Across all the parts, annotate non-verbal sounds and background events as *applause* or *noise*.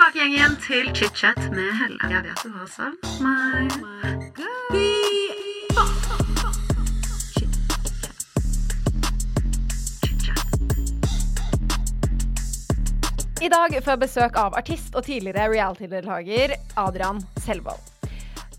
tilbake igjen, igjen til chit-chat med Helle. Jeg vet du har savn meg. I dag får jeg besøk av artist og tidligere reality-deltaker Adrian Selvold.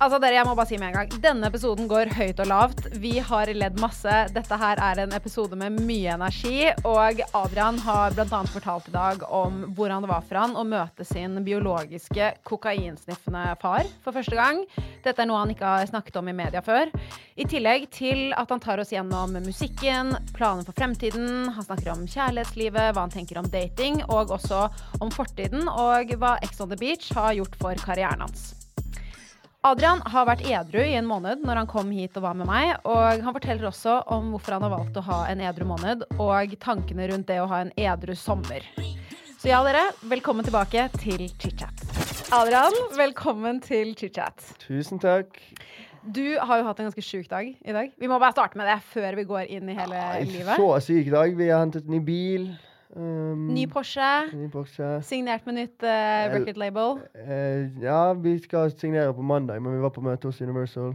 Altså dere, jeg må bare si med en gang, Denne episoden går høyt og lavt. Vi har ledd masse. Dette her er en episode med mye energi. Og Adrian har bl.a. fortalt i dag om hvordan det var for han å møte sin biologiske kokainsniffende far for første gang. Dette er noe han ikke har snakket om i media før. I tillegg til at han tar oss gjennom musikken, planer for fremtiden. Han snakker om kjærlighetslivet, hva han tenker om dating, og også om fortiden og hva Ex on the Beach har gjort for karrieren hans. Adrian har vært edru i en måned når han kom hit og var med meg. Og han forteller også om hvorfor han har valgt å ha en edru måned, og tankene rundt det å ha en edru sommer. Så ja, dere, velkommen tilbake til chit-chat. Adrian, velkommen til chit-chat. Tusen takk. Du har jo hatt en ganske sjuk dag i dag. Vi må bare starte med det før vi går inn i hele ja, livet. Så syk dag. Vi har hentet ny bil. Um, Ny Porsche, ny Porsche. signert med nytt uh, record label. Uh, ja, vi skal signere på mandag, men vi var på møte hos Universal.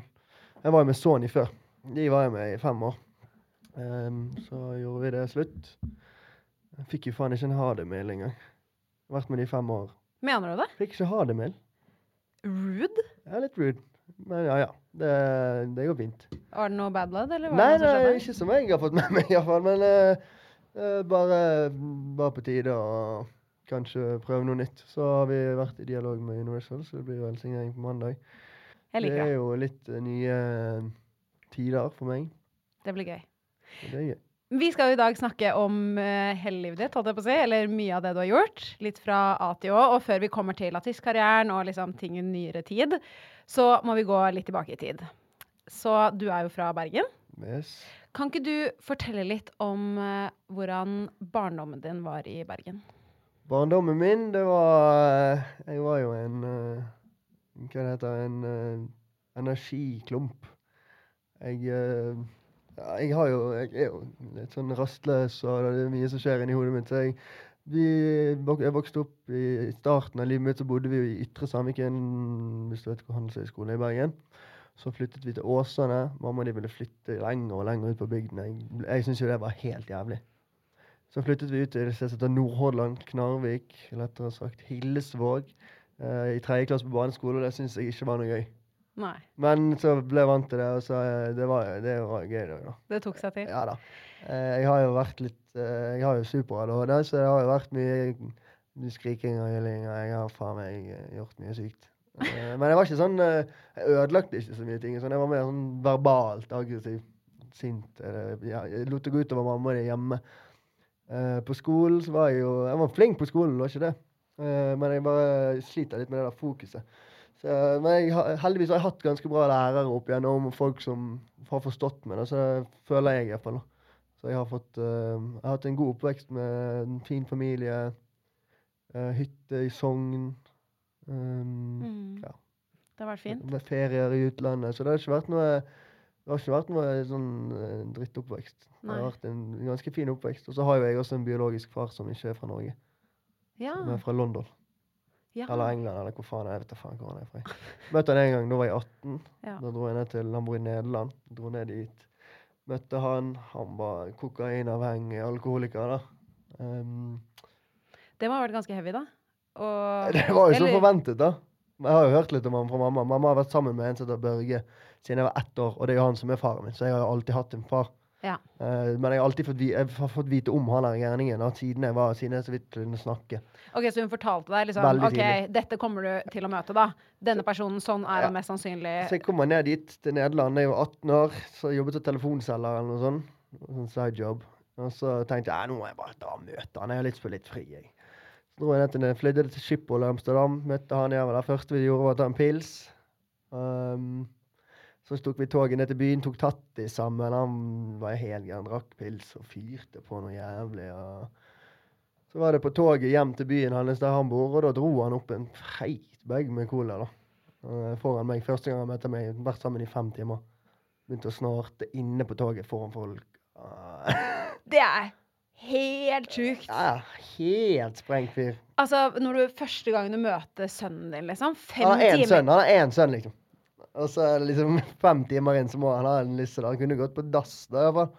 Jeg var jo med Sony før. De var jeg med i fem år. Um, så gjorde vi det slutt. Jeg fikk jo faen ikke en ha det-mail engang. Vært med de i fem år. Mener du det? Fikk ikke ha det-mail. Rude? Ja, litt rude. Men ja, ja. Det, det går fint. Var det noe bad blood, eller Var Nei, det nei, ikke som jeg har fått med meg, iallfall. Men uh, bare, bare på tide å kanskje prøve noe nytt. Så har vi vært i dialog med Universal, så det blir velsignering på mandag. Jeg liker det er jo litt eh, nye eh, tider for meg. Det blir gøy. Det er gøy. Vi skal jo i dag snakke om hele livet ditt, holdt jeg på å si, eller mye av det du har gjort. Litt fra A til Å. Og før vi kommer til artistkarrieren og liksom ting i nyere tid, så må vi gå litt tilbake i tid. Så du er jo fra Bergen. Yes. Kan ikke du fortelle litt om eh, hvordan barndommen din var i Bergen? Barndommen min, det var eh, Jeg var jo en eh, Hva det heter En energiklump. Jeg Jeg jo Jeg er jo litt sånn rastløs, og det er mye som skjer inni hodet mitt. Så jeg, vi, jeg vokste opp i starten av livet mitt, så bodde vi i Ytre Sandviken, hvis du vet hvor handelshøyskolen er i Bergen. Så flyttet vi til Åsane. Mamma og de ville flytte lenger og lenger ut på bygden. Jeg, jeg syntes jo det var helt jævlig. Så flyttet vi ut til et sted som heter Nordhordland, Knarvik, lettere sagt Hillesvåg, eh, i tredje klasse på barneskole, og det syntes jeg ikke var noe gøy. Nei. Men så ble jeg vant til det, og så eh, det var, det var gøy, det da. Det tok seg til. Ja da. Eh, jeg har jo vært litt eh, Jeg har jo super-ADHD, så det har jo vært mye, skriking og hylling, og jeg har faen meg gjort mye sykt. Eh, men jeg var ikke sånn eh, Jeg ødelagte ikke så mye ting. Sånn, jeg var mer sånn verbalt aggressiv. Sint. Eller, ja, jeg lot det gå utover mamma og de hjemme. Uh, på skolen så var jeg jo Jeg var flink på skolen, var ikke det. Uh, men jeg bare sliter litt med det der fokuset. Så, men jeg, heldigvis har jeg hatt ganske bra lærere opp igjennom, folk som har forstått meg. Så det føler jeg iallfall. Så jeg har fått uh, Jeg har hatt en god oppvekst med en fin familie. hytte i Sogn. Um, Mm. ja. Det har vært fint. Med ferier i utlandet. Så det har ikke vært noe det har ikke vært noe sånn eh, drittoppvekst. Det har vært en ganske fin oppvekst. Og så har jo jeg også en biologisk far som ikke er fra Norge. Ja. Som er fra London. ja. Eller England, eller hvor faen jeg vet faen hvor han er fra. Møtte han en gang, da var jeg 18. Ja. Da dro jeg ned til Han bor i Nederland. Dro ned dit. Møtte han. Han var kokainavhengig alkoholiker, da. Um, Det må ha vært ganske heavy, da. Og, det var jo så forventet, da. Jeg har jo hørt litt om han fra mamma. Mamma har vært sammen med en som heter Børge siden jeg var ett år, og det er jo han som er faren min, så jeg har jo alltid hatt en far. Ja. Uh, men jeg har alltid fått, vi har fått vite om han der gærningen siden jeg var siden jeg så vidt kunne snakke. Ok, Så hun fortalte deg liksom Veldig OK, tidlig. dette kommer du til å møte, da. Denne personen, sånn er Ja. han mest sannsynlig. Så jeg kommer ned dit, til Nederland. Jeg var 18 år, så jeg jobbet som telefonselger eller noe sånt. Sånn sidejob. Og så tenkte jeg nå må jeg bare ta og møte han. Jeg har lyst på litt fri, jeg. Dro jeg ned til flydde til Schiphol i Amsterdam. Møtte han igjen. Det første vi gjorde, var å ta en pils. Um, så tok vi toget ned til byen, tok Tatti sammen. Han var helt gæren, drakk pils og fyrte på noe jævlig. Så var det på toget hjem til byen hans der han bor, og da dro han opp en feit bag med cola. da. Foran meg. Første gang han møtte meg, vært sammen i fem timer. Begynte å snarte inne på toget foran folk. Ah, Det er helt sjukt. Ja, helt sprengt fyr. Altså, når du første gang du møter sønnen din, liksom. Fem Han har én sønn, han har én sønn, liksom. Og så er det liksom fem timer inn, så må han ha en lisse. da. Han kunne gått på dass, da, iallfall.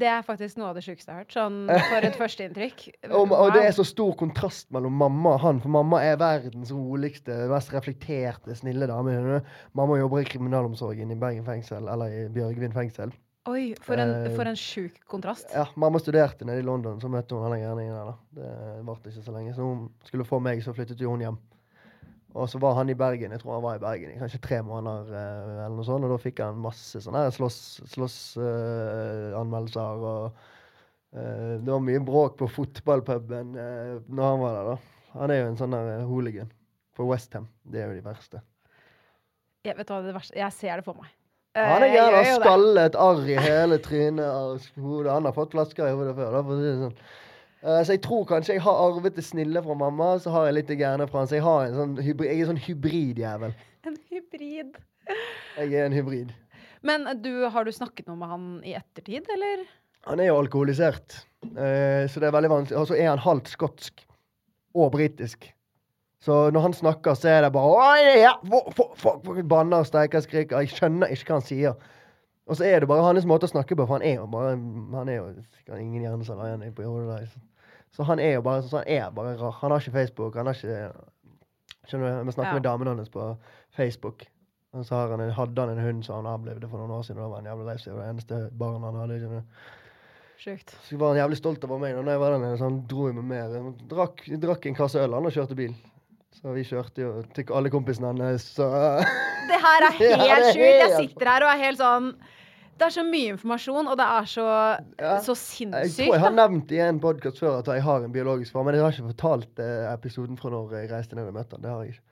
Det er faktisk noe av det sjukeste jeg har hørt. Sånn for et *laughs* førsteinntrykk. Og, og det er så stor kontrast mellom mamma og han, for mamma er verdens roligste, mest reflekterte, snille dame. Mamma jobber i kriminalomsorgen i Bergen fengsel, eller i Bjørgvin fengsel. Oi, for en, Eh, for en sjuk kontrast. Ja, Mamma studerte nede i London, så møtte hun alle gærningene der. da. Det varte ikke så lenge. Så hun skulle få meg, så flyttet hun hjem. Og så var han i Bergen. Jeg tror han var i Bergen i kanskje tre måneder, eh, eller noe sånt, og da fikk han masse sånne slåssanmeldelser. Slåss, eh, og eh, det var mye bråk på fotballpuben uh, når han var der, da. Han er jo en sånn der hooligan på Westham. Det er jo de verste. Jeg, vet hva det verste Jeg ser det for meg. Han er Eh, gjerne skallet, arr i hele trynet. Han har fått flasker i hodet før, sånn. Eh, så jeg tror kanskje jeg har arvet det snille fra mamma, så har jeg litt det gærne fra han. Så jeg, har en sånn hybrid, jeg er sånn hybridjævel. En hybrid. Jeg er en hybrid. Men du, har du snakket noe med han i ettertid, eller? Han er jo alkoholisert, eh, så det er veldig vanskelig. Og så er han halvt skotsk og britisk. Så når han snakker, så er det bare «Oi, ja, for, og Banner, steiker, skriker. Jeg skjønner ikke hva han sier. Og så er det bare hans måte å snakke på, for han er jo bare Han er jo sikkert ingen hjerneceller igjen på hodet der. Så han er jo bare sånn. han er bare rar. Han har ikke Facebook. Han har ikke Skjønner du? Vi snakker Ja. med damen hans på Facebook. Og så har han en, hadde han en hund som han avlevde for noen år siden. og Da var han jævlig lei seg. Det var det eneste barnet han hadde. skjønner du. Sjukt. Så var han jævlig stolt over meg. Og når jeg var der nede, så han dro med. mer. Drakk, drakk en kasse øl han og kjørte bil. Så vi kjørte jo til alle kompisene hans. Så *laughs* Det her er *laughs* Ja, helt sjukt. Jeg sitter her og er helt sånn Det er så mye informasjon, og det er så, Ja. så jeg tror jeg har nevnt i en podkast før at jeg har en biologisk far, men jeg har ikke fortalt eh, episoden fra når jeg reiste ned og møtte han. Det har jeg ikke.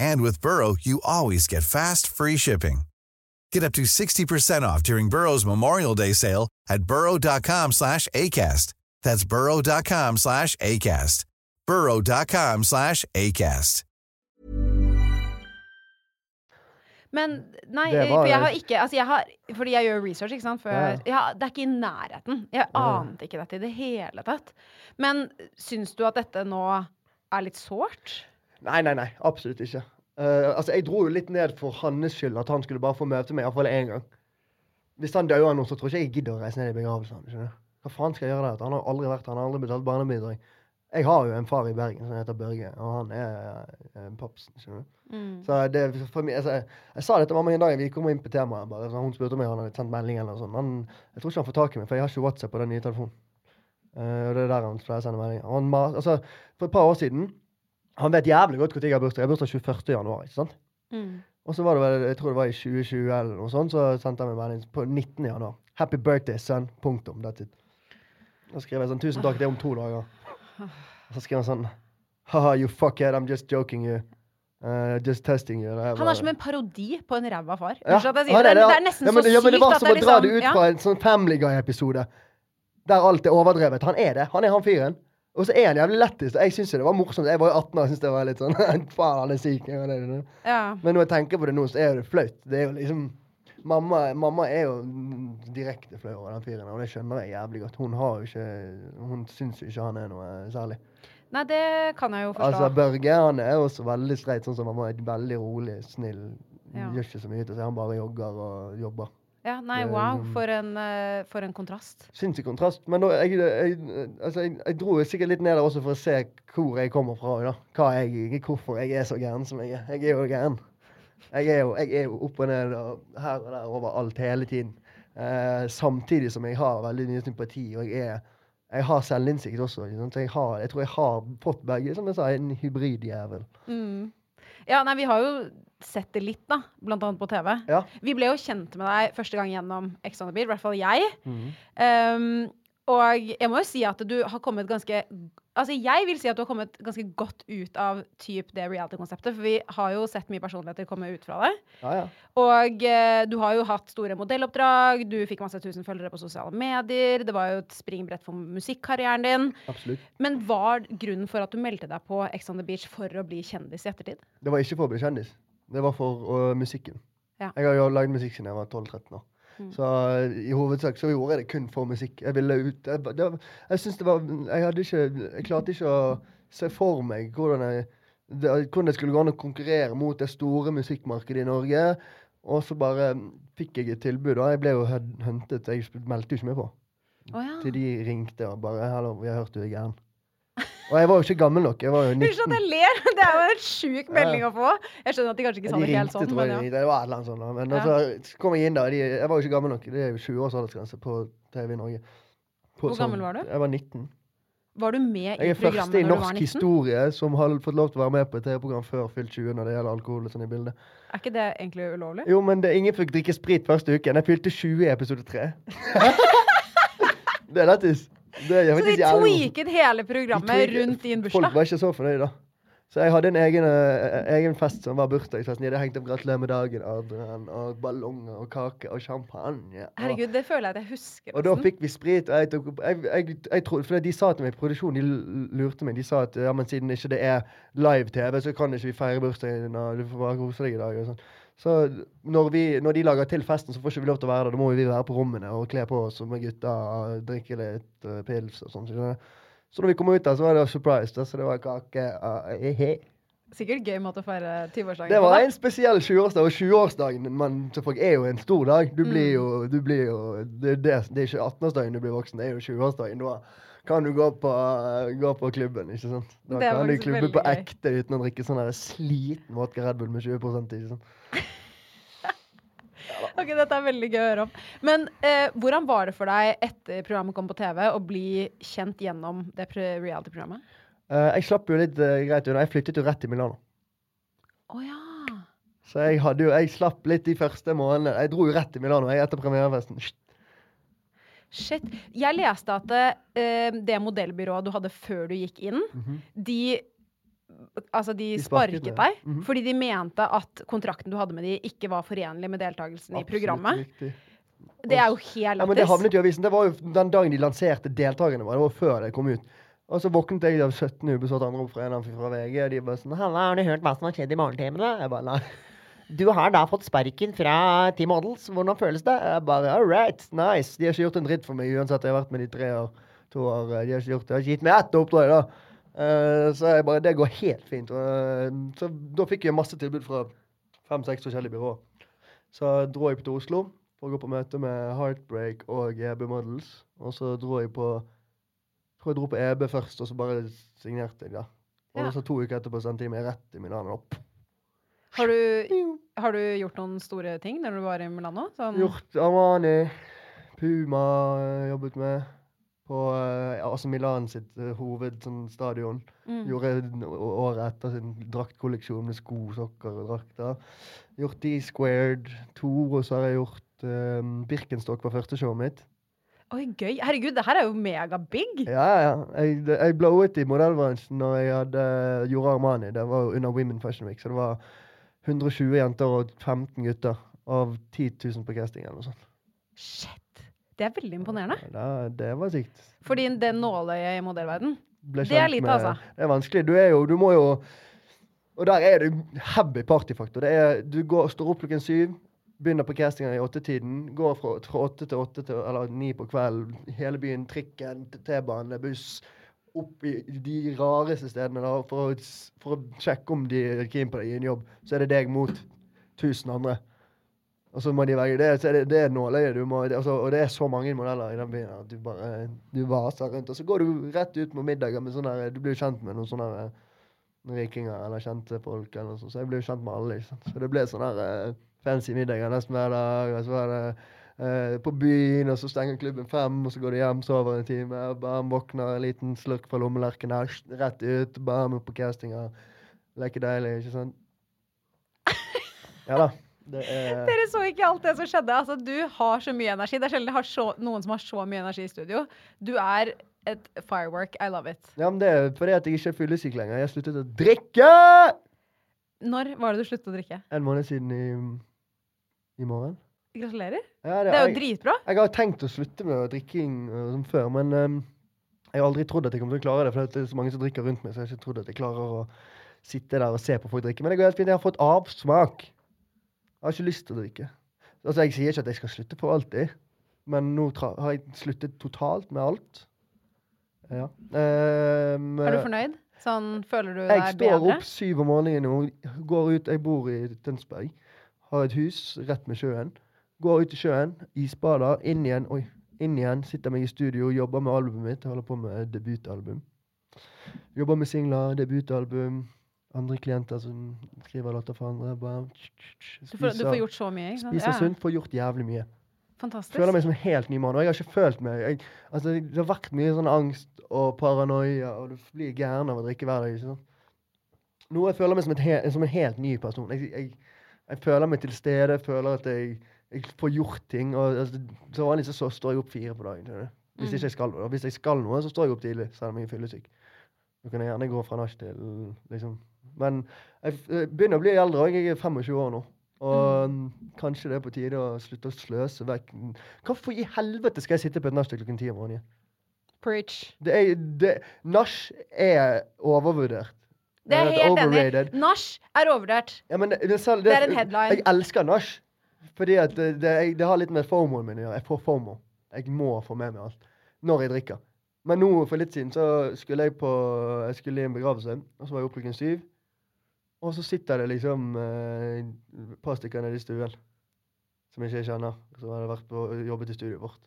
And with Burrow, you always get fast, free shipping. Get up to 60% off during Burrow's Memorial Day sale at burrow.com slash ACAST. That's burrow.com slash ACAST. burrow.com slash ACAST. Men nei, var- jeg har ikke altså jeg har, Fordi jeg gjør research, ikke sant. For, Ja. ja, det er ikke i nærheten. Jeg ante ikke dette i det hele tatt. Men syns du at dette nå er litt sårt? Nei, nei, nei. Absolutt ikke. Uh, altså, Jeg dro jo litt ned for hans skyld, at han skulle bare få møte meg iallfall én gang. Hvis han dauer nå, så tror ikke jeg jeg gidder å reise ned i begravelsen. skjønner? Hva faen skal jeg gjøre der? Han har aldri vært Han har aldri betalt barnebidrag. Jeg har jo en far i Bergen som heter Børge, og han er er papsen. skjønner du? Mm. Så det, for meg, altså, jeg, jeg sa det til mamma en dag vi kom inn på temaet. bare, så Hun spurte om jeg hadde sendt melding. eller sånn, men jeg tror ikke han får tak i meg, for jeg har ikke WhatsApp på den nye telefonen. Uh, og det er der han pleier å sende meldinger. Han, altså, for et par år siden Han vet jævlig godt når jeg har bursdag. Jeg har bursdag 21. januar. ikke sant? Mm. Og så var det vel, jeg tror det var i 2020 eller noe sånt, så sendte han meg melding på 19. januar. Happy birthday, son. Punktum. That's it. Da skrev jeg sånn Tusen takk, det er om to dager. Og så skrev han sånn Haha, you fuckhead, I'm just joking you. Uh, just testing you. Han er som en parodi på en ræva far. Ja, det, det, ja. det er nesten ja, men, så ja, men det var som å er dra liksom det ut ja. fra en sånn Family Guy-episode. Der alt er overdrevet. Han er det. Han er han fyren. Og så er han jævlig lættis. Jeg syns det var morsomt. Jeg var jo 18 år og syntes det var litt sånn *laughs* Faen, han er syk. Ja, det. Ja. Men når jeg tenker på det nå, så er det flaut. Det er jo liksom Mamma, mamma er jo direkte flau over den fyren, og det skjønner jeg jævlig godt. Hun har jo ikke Hun syns jo ikke han er noe særlig. Nei, det kan jeg jo forstå. Altså, Børge han er også veldig streit, sånn som mamma er veldig rolig, snill. Ja. Gjør ikke så mye til seg. Han bare jogger og jobber. Ja, nei, wow, for en, eh, for en kontrast. Sinnssyk kontrast. Men da, jeg, jeg, altså, jeg, jeg dro sikkert litt ned der også for å se hvor jeg kommer fra. Da. Hva jeg, hvorfor jeg er så gæren som jeg er. Jeg er jo gæren. Jeg er jo, jeg er jo opp og ned og her og der overalt hele tiden. Eh, samtidig som jeg har veldig mye sympati, og jeg er jeg har selvinnsikt også. jeg, har, jeg tror jeg har fått begge, som jeg sa, en hybridjævel. Mm. Ja, nei, vi har jo sett det litt, da. Blant annet på TV. Ja. Vi ble jo kjent med deg første gang gjennom Ex on the Beat, i hvert fall jeg. Mhm. Um, og jeg må jo si at du har kommet ganske Altså, jeg vil si at du har kommet ganske godt ut av typ det reality-konseptet, for vi har jo sett mye personligheter komme ut fra det. Ja, ja. Og eh, du har jo hatt store modelloppdrag, du fikk masse tusen følgere på sosiale medier, det var jo et springbrett for musikkarrieren din. Absolutt. Men var grunnen for at du meldte deg på Ex on the Beach for å bli kjendis i ettertid? Det var ikke for å bli kjendis. Det var for uh, musikken. Ja. Jeg har jo lagd musikk siden jeg var 12-13 år. Mm. Så øh, i hovedsak så gjorde jeg det kun for musikk. Jeg ville ut Jeg, det, jeg synes det var Jeg hadde ikke Jeg klarte ikke å se for meg hvordan jeg det, hvordan det skulle gå an å konkurrere mot det store musikkmarkedet i Norge. Og så bare fikk jeg et tilbud, og jeg ble jo hun- huntet. Jeg meldte jo ikke meg på. Oh, ja. Til de ringte og bare 'Hallo, vi har hørt du er gæren'. Og jeg var jo ikke gammel nok. Jeg var jo 19. Unnskyld at jeg ler, det er jo en sjuk melding å få. Jeg skjønner at de kanskje ikke sa de det helt sånn, men ja. Det var et eller annet sånt. da. Men Ja. altså, så kom jeg inn. De, jeg var jo ikke gammel nok. Det er jo 20 års aldersgrense på TV i Norge. På Hvor sånn- gammel var du? Jeg var 19. Var du med i programmet når du var 19? Jeg er første i norsk historie som har fått lov til å være med på et TV-program før fylt 20 når det gjelder alkohol og sånn i bildet. Er ikke det egentlig ulovlig? Jo, men det, ingen fikk drikke sprit første uken. Jeg fylte 20 i episode 3. *laughs* det er lættis. Det Så de tweaket hele programmet rundt din bursdag? Folk var ikke så fornøyde, da. Så jeg hadde en egen, eh, egen fest som var bursdagsfesten. Jeg hadde hengt opp 'Gratulerer med dagen', Adrian, og ballonger og kake og champagne. og- Herregud, det føler jeg at jeg husker. og da fikk vi sprit, og jeg tok opp jeg, jeg, jeg trodde, For de sa til meg i produksjonen, de lurte meg, de sa at ja, men siden ikke det er live-TV, så kan ikke vi feire bursdagen din, og du får bare kose deg i dag. og sånn. Så når, vi, når de lager til festen, så får ikke vi lov til å være der. Da må vi være på rommene og kle på oss som gutter, drikke litt uh, pils og sånn. Så, når vi kom ut der, så var det surprise. Så det var kake. Uh, he he. Sikkert gøy måte å feire 20-årsdagen Det var da. en spesiell 20-årsdag, og 20-årsdagen men folk er jo en stor dag. Du blir jo, du blir jo det, det, det er ikke 18-årsdagen du blir voksen, det er jo 20-årsdagen. Kan du gå på, gå på klubben, ikke sant. Da Det kan du klubbe på gøy. ekte uten å drikke sånn sliten vodka Red Bull med 20 ikke sant. *laughs* Ok, Dette er veldig gøy å høre om. Men eh, hvordan var det for deg etter programmet kom på TV, å bli kjent gjennom det reality-programmet? Eh, jeg slapp jo litt eh, greit unna. Jeg flyttet jo rett til Milano. Å ja. Så jeg, jo, jeg slapp litt de første månedene. Jeg dro jo rett til Milano jeg, etter premierefesten. Shit. Jeg leste at uh, det modellbyrået du hadde før du gikk inn, de Altså, de, De sparket sparket, deg deg -hmm. fordi de mente at kontrakten du hadde med de ikke var forenlig med deltakelsen i Absolutt programmet. riktig. Det er jo helt Ja, men Det havnet i avisen. Det var jo den dagen de lanserte deltakerne. Var. Det var før det kom ut. Og så våknet jeg av 17 ubesvarte anrop fra en av fra VG. og De bare sånn 'Halla, har du hørt hva som har skjedd i morgentimene?' Jeg bare nei. Du har da fått sparken fra Team Models. Hvordan føles det? Jeg bare all right, nice. De har ikke gjort en dritt for meg uansett. Jeg har vært med de tre år, to år. De har ikke gjort det. Jeg har ikke gitt meg ett oppdrag, da. Uh, så jeg bare Det går helt fint. Eh, så da fikk jeg masse tilbud fra fem-seks forskjellige byråer. Så dro jeg til Oslo for å gå på møte med Heartbreak og EB Models. Og så dro jeg på tror jeg dro på EB først, og så bare signerte jeg, da. Og Ja. så to uker etterpå sendte jeg meg rett i Milano. Opp. Har du, har du gjort noen store ting når du var i Milano? Sånn, Gjort Armani, Puma eh, jobbet med. på eh, AC Milan sitt hovedstadion. hovedstadion. Mm. Gjorde året etter sin draktkolleksjon med sko, sokker og drakter. Gjort D-squared to, og så har jeg gjort um, Birkenstock var første showet mitt. Oi, gøy. Herregud, det her er jo megabig. Ja, ja. Jeg, jeg blowet i modellbransjen når jeg hadde gjorde Armani. Det var under Women Fashion Week, så det var 120 jenter og 15 gutter av 10 000 på casting eller noe sånt. Shit. Det er veldig imponerende. Ja, det var sykt. Fordi det nåløyet i modellverden Det er lite, med- altså. Det er vanskelig. Du er jo Du må jo Og der er det heavy partyfaktor. Det er, du går, står opp klokken syv, begynner på castinga i åttetiden, går fra, fra åtte til åtte til eller ni på kvelden. Hele byen, trikken, T-bane, buss. Opp i de rareste stedene da, for, å, for å sjekke om de er keen på deg i en jobb. Så er det deg mot 1000 andre. Og så må de velge det. Det, det er nåløyet du må altså, Og det er så mange modeller i den byen at du bare du vaser rundt. Og så går du rett ut på middager med sånne Du blir kjent med noen sånne eh, rikinger eller kjente folk eller noe. Så jeg ble jo kjent med alle. liksom. Så det ble sånne eh, fancy middager nesten hver dag. Og så var det eh, på byen, og så stenger klubben fem, og så går du hjem, sover en time. Bam, våkner, en liten slurk fra lommelerken her, rett ut. Bam, på castinga. Leker deilig, ikke sant? *laughs* Ja da. Det er Dere så ikke alt det som skjedde. Altså, du har så mye energi. Det er sjelden jeg har så, noen som har så mye energi i studio. Du er et firework. I love it. Ja, men det er fordi at jeg ikke er fyllesyk lenger. Jeg har sluttet å drikke! Når var det du sluttet å drikke? En måned siden i, i morgen. Gratulerer. Ja, Det er jo jeg, dritbra. jeg har tenkt å slutte med drikking uh, som før, men um, jeg har aldri trodd at jeg kommer til å klare det. For det er så mange som drikker rundt meg, så jeg har ikke trodd at jeg klarer å sitte der og se på folk drikke. Men det går helt fint. Jeg har fått avsmak. Jeg har ikke lyst til å drikke. Altså, Jeg sier ikke at jeg skal slutte for alltid, men nå har jeg sluttet totalt med alt. Ja. Um, Er du fornøyd? Sånn, føler du deg bedre? Jeg står opp syv om morgenen og går ut. Jeg bor i Tønsberg. Har et hus rett med sjøen. Går ut i sjøen, isbader, inn igjen. Oi, inn igjen. Sitter meg i studio, jobber med albumet mitt. Holder på med debutalbum. Jobber med singler, debutalbum. Andre klienter som skriver låter for andre. Bare Du får, du får gjort så mye. Ikke sant? Spiser Ja, sunt, får gjort jævlig mye. Fantastisk. Føler meg som en helt ny mann. Og jeg har ikke følt meg jeg, altså, Det har vært mye sånn angst og paranoia, og du blir gæren av å drikke hver dag. ikke sant? Nå jeg føler meg som, he, som en helt ny person. Jeg, jeg, jeg føler meg til stede, føler at jeg, jeg får gjort ting. og altså, Så vanlig så så står jeg opp fire på dagen. skjønner? Hvis ikke jeg skal noe. Hvis jeg skal noe, så står jeg opp tidlig, selv om jeg er fyllesyk. Da kan jeg gjerne gå fra nach til liksom Men jeg, jeg begynner å bli eldre, og jeg er 25 år nå. Og mm, kanskje det er på tide å slutte å sløse vekk Hvorfor i helvete skal jeg sitte på et nach til klokken ti om morgenen? Preach. Det er, det, nach er overvurdert. Det er helt enig. overrated. Nach er overvurdert. Ja, men det, det, Det er en headline. Jeg elsker nach. Fordi at det, det, det har litt med fomoen min å gjøre. Jeg får fomo. Jeg må få med meg alt. Når jeg drikker. Men nå for litt siden så skulle jeg på Jeg skulle i en begravelse, og så var jeg oppe klokken syv. Og så sitter det liksom eh, et par stykker nede i stuen som jeg ikke kjenner, som hadde vært på, jobbet i studioet vårt.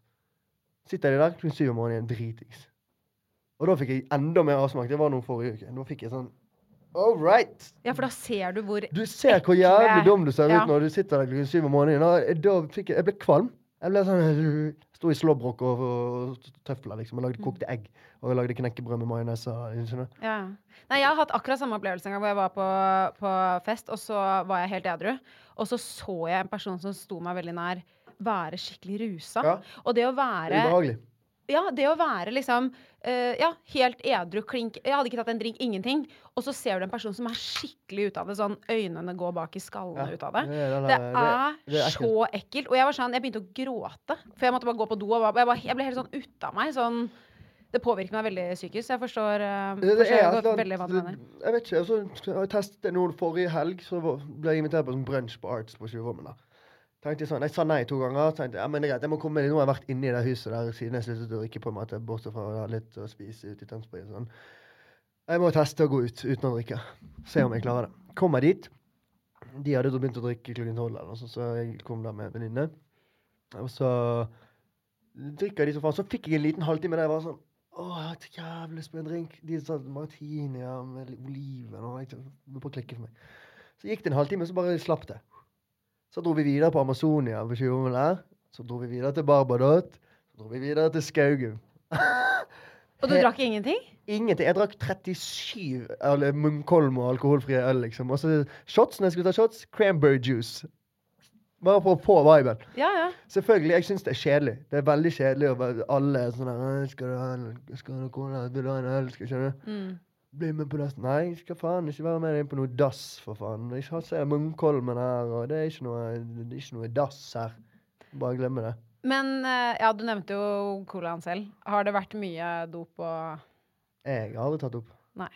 Sitter de der klokken syv om morgenen dritings. Og da fikk jeg enda mer avsmak. Det var noe forrige uke. Da fikk jeg sånn All right! Ja, for da ser du hvor Du ser hvor jævlig dum du ser Ja. ut når du sitter der klokken syv om morgenen. Da fikk jeg, jeg ble kvalm. Jeg ble sånn *laughs* Sto i slåbrok og, og tøfler, liksom. Og lagde Mm. kokte egg. Og jeg lagde knekkebrød med majones. Ja. Nei, jeg har hatt akkurat samme opplevelse en gang hvor jeg var på, på fest, og så var jeg helt edru. Og så så jeg en person som sto meg veldig nær, være skikkelig rusa. Ja. Og det å være ubehagelig. Ja, det å være liksom uh, Ja, helt edru, klink Jeg hadde ikke tatt en drink, ingenting. Og så ser du en person som er skikkelig ute av det, sånn øynene går bak i skallene Ja, ut av det. det er Det er, det er så ekkelt. Og jeg var sånn, jeg begynte å gråte. For jeg måtte bare gå på do. Og jeg, bare, jeg ble helt sånn ute av meg. Sånn, det påvirker meg veldig psykisk. Jeg forstår, uh, Det, det er godt veldig hva du mener. Jeg vet ikke. jeg Så har jeg testet noen forrige helg, så ble jeg invitert på sånn brunsj på Arts på Tjuvholmen. Tenkte sånn, jeg sa nei to ganger. tenkte jeg, ja, men det er greit, jeg må komme med. Nå har jeg vært inne i det huset der siden jeg sluttet å drikke, på en bortsett fra å ha litt å spise ute i Tønsberg. Sånn. Jeg må teste å gå ut uten å drikke. Se om jeg klarer det. Kommer dit. De hadde begynt å drikke klokken tolv, eller noe så jeg kom der med en venninne. Og så drikker de så faen. Så fikk jeg en liten halvtime der jeg var sånn Å, jeg har et jævlig på en drink. De sa martini ja, med oliven og jeg tenkte, bare klikke for meg. Så gikk det en halvtime, så bare slapp det. Så dro vi videre på Amazonia på Tjuvholmen der. Så dro vi videre til Barbadot. Så dro vi videre til Skaugum. *laughs* Og du drakk ingenting? Ingenting. Jeg drakk 37 eller Munkholm og alkoholfrie øl, liksom. Og så shots når jeg skulle ta shots. Cranberry juice. Bare på, få viben. Ja, ja. Selvfølgelig, jeg syns det er kjedelig. Det er veldig kjedelig å være alle sånn der «Åh, Skal du ha en skal du ha cola? Vil du ha en øl? Skal skjønner du? Mm. Bli med på dass. Nei, jeg skal faen ikke være med inn på noe dass, for faen. Jeg har sett Munkholmen her, og det er ikke noe, det er ikke noe dass her. Bare glemme det. Men eh, ja, du nevnte jo colaen selv. Har det vært mye dop og Jeg har aldri tatt opp. Nei.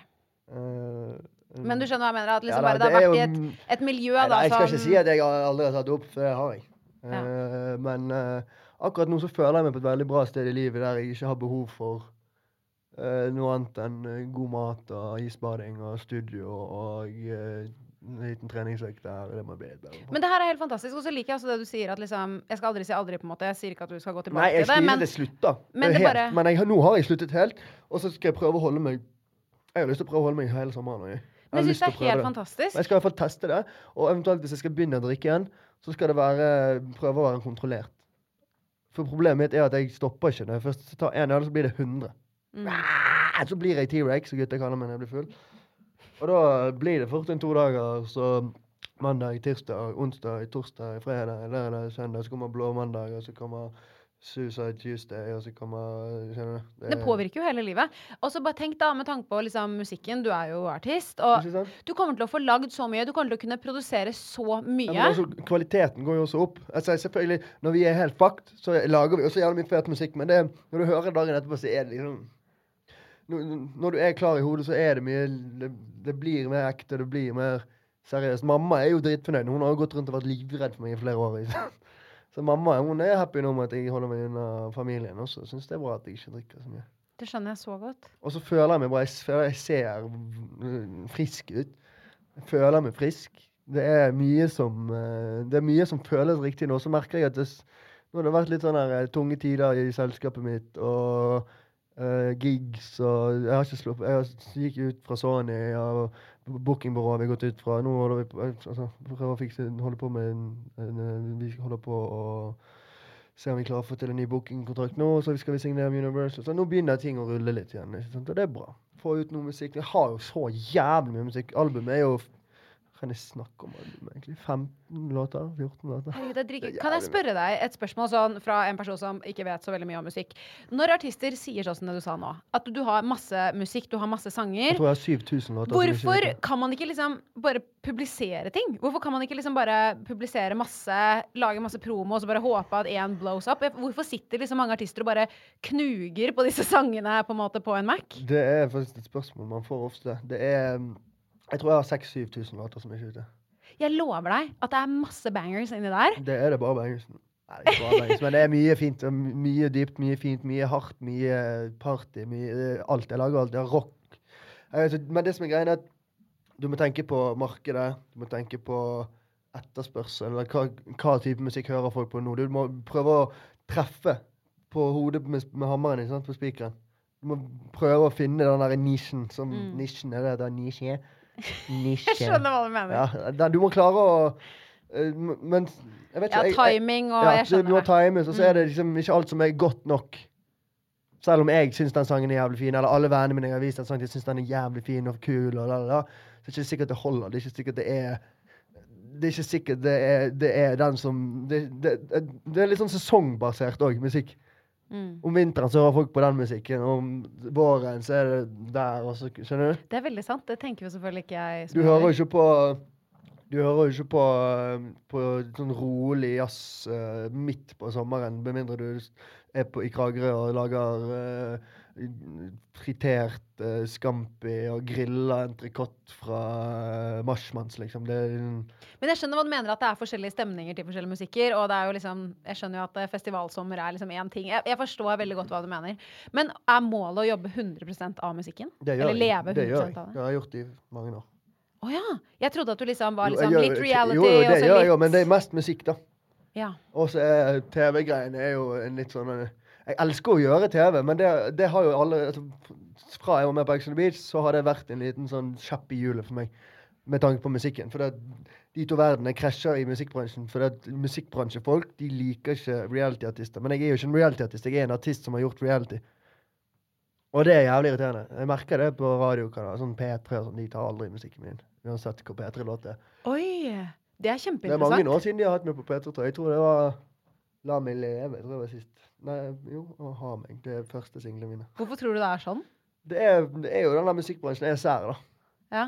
Uh, Men du skjønner hva jeg mener? At liksom ja da, bare det har vært jo- et, et miljø Nei, da, som jeg skal ikke si at jeg aldri har tatt opp, for det har jeg. Ja. Eh, men uh, akkurat nå så føler jeg meg på et veldig bra sted i livet der jeg ikke har behov for eh, noe annet enn eh, god mat og isbading og studio og eh, en liten treningsøkt der. Det må jeg bli litt bedre på. Men det her er helt fantastisk. Og så liker jeg også det du sier at liksom Jeg skal aldri si aldri, på en måte. Jeg sier ikke at du skal gå tilbake Nei, jeg til det, men det men helt. bare- men jeg, nå har jeg sluttet helt, og så skal jeg prøve å holde meg Jeg har lyst til å prøve å holde meg hele sommeren. Jeg, men jeg syns det til å er helt det. fantastisk. Jeg skal i hvert fall teste det, og eventuelt hvis jeg skal begynne å drikke igjen, så skal det være prøve å være kontrollert. For problemet mitt er at jeg stopper ikke. Når jeg først tar én øl, så blir det 100. Mm. Så blir jeg T-rex, som gutta kaller meg når jeg blir full. Og da blir det fort en to dager, så mandag, tirsdag, onsdag, torsdag, fredag, lørdag, søndag, så kommer blå mandag, og så kommer Suicide Tuesday, og så kommer du? Det påvirker jo hele livet. Og så bare tenk da, med tanke på liksom, musikken. Du er jo artist. Og du kommer til å få lagd så mye. Du kommer til å kunne produsere så Ja, mye. men også, kvaliteten går jo også opp. Altså, selvfølgelig, Når vi er helt fucked, så lager vi også jævlig mye fet musikk, men det, når du hører dagen etterpå, så er det liksom når, du er klar i hodet, så er det mye Det, det blir mer ekte, det blir mer seriøst. Mamma er jo dritfornøyd. Hun har jo gått rundt og vært livredd for meg i flere år. ikke? *laughs* Så mamma hun er happy nå med at jeg holder meg unna familien også. Syns det er bra at jeg ikke drikker så mye. Det skjønner jeg så godt. Og så føler jeg meg bra. Jeg føler jeg ser frisk ut. Jeg føler meg frisk. Det er mye som eh, Det er mye som føles riktig nå. Så merker jeg at det, nå har det vært litt sånne eh, tunge tider i selskapet mitt, og eh, gigs og Jeg har ikke slått. Jeg gikk ut fra Sony og bookingbyrået har vi gått ut fra. Nå holder vi på, altså, prøver å fikse Holder på med en, en, Vi holder på å se om vi klarer å få til en ny bookingkontrakt nå, så skal vi signere med Universal. Så nå begynner ting å rulle litt igjen. Og det er bra. Få ut noe musikk. Jeg har jo så jævlig mye musikk. Albumet er jo Kan jeg snakke om albumet, egentlig? 15 låter? 14 låter? Er er Kan jeg spørre deg et spørsmål sånn fra en person som ikke vet så veldig mye om musikk? Når artister sier sånn som det du sa nå, at du har masse musikk, du har masse sanger Jeg tror jeg har 7000 låter. hvorfor kan man ikke liksom bare publisere ting? Hvorfor kan man ikke liksom bare publisere masse, lage masse promo og så bare håpe at én blows up? Hvorfor sitter liksom mange artister og bare knuger på disse sangene på en måte på en Mac? Det er faktisk et spørsmål man får ofte. Det er Jeg tror jeg har 6000-7000 låter som ikke er ute. Jeg lover deg at det er masse bangers inni der. Det er det bare bangers. Nei, det er ikke bare bangers, men det er mye fint. Mye dypt, mye fint, mye hardt, mye party. Mye, eh, alt. Jeg lager alt. Det er rock. Ikke, Men det som er greia, er at du må tenke på markedet. Du må tenke på etterspørsel. Eller hva, hva type musikk hører folk på nå. Du må prøve å treffe på hodet med, med hammeren ikke sant, på spikeren. Du må prøve å finne den der nisjen som Mm. Nisjen, er det det nisje? Jeg skjønner hva du mener. Ja, du må klare å eh, Men jeg vet Ja, ikke jeg- jeg- timing og ja, jeg må skjønner Du må time, så er det Mm. liksom ikke alt som er godt nok. Selv om jeg syns den sangen er jævlig fin, eller alle vennene mine har vist den sangen de syns den er jævlig fin og kul, og la, la, la, så er det ikke sikkert det holder. Det er ikke sikkert det er det er ikke sikkert det er, det er den som det, det, det er litt sånn sesongbasert òg, musikk. Mm. Om vinteren så hører folk på den musikken, om våren så er det der. Også, skjønner du? Det er veldig sant. Det tenker jo selvfølgelig ikke jeg. Du hører jo ikke på Du hører jo ikke på, eh, på sånn rolig jazz uh, midt på sommeren, med mindre du er på, i Kragerø og lager eh, fritert uh, scampi og grilla entrecôte fra uh, Marshmans, liksom. Det Men jeg skjønner hva du mener, at det er forskjellige stemninger til forskjellige musikker. Og det er jo liksom, jeg skjønner jo at eh, festivalsommer er liksom én ting. Jeg, jeg forstår veldig godt hva du mener. Men er målet å jobbe 100% av musikken? det gjør Eller leve Det 100 gjør av det? Det har jeg gjort i mange år. Å ja! Jeg trodde at du liksom var Jo, liksom jeg litt reality Jo, jo, det gjør jeg jo, men det er mest musikk, da. Ja. Og så er TV-greiene er jo en litt sånn Jeg elsker å gjøre TV, men det, det har jo alle altså, Fra jeg var med på Ex on the Beach, så har det vært en liten sånn kjepp i hjulet for meg. Med tanke på musikken. For det, de to verdenene krasjer i musikkbransjen. For det, musikkbransjefolk de liker ikke reality-artister. Men jeg er jo ikke en reality-artist. Jeg er en artist som har gjort reality. Og det er jævlig irriterende. Jeg merker det på radiokanaler, sånn P3 og sånn. De tar aldri musikken min. Uansett hvor P3-låt er. Oi! Det er Det er mange år siden de har hatt meg på P3, tror jeg. Jeg tror det var La meg leve, tror det var sist. Nei, jo, å ha meg. Det er første singlene mine. Hvorfor tror du det er sånn? Det er, det er jo den der musikkbransjen er sær, da. Ja.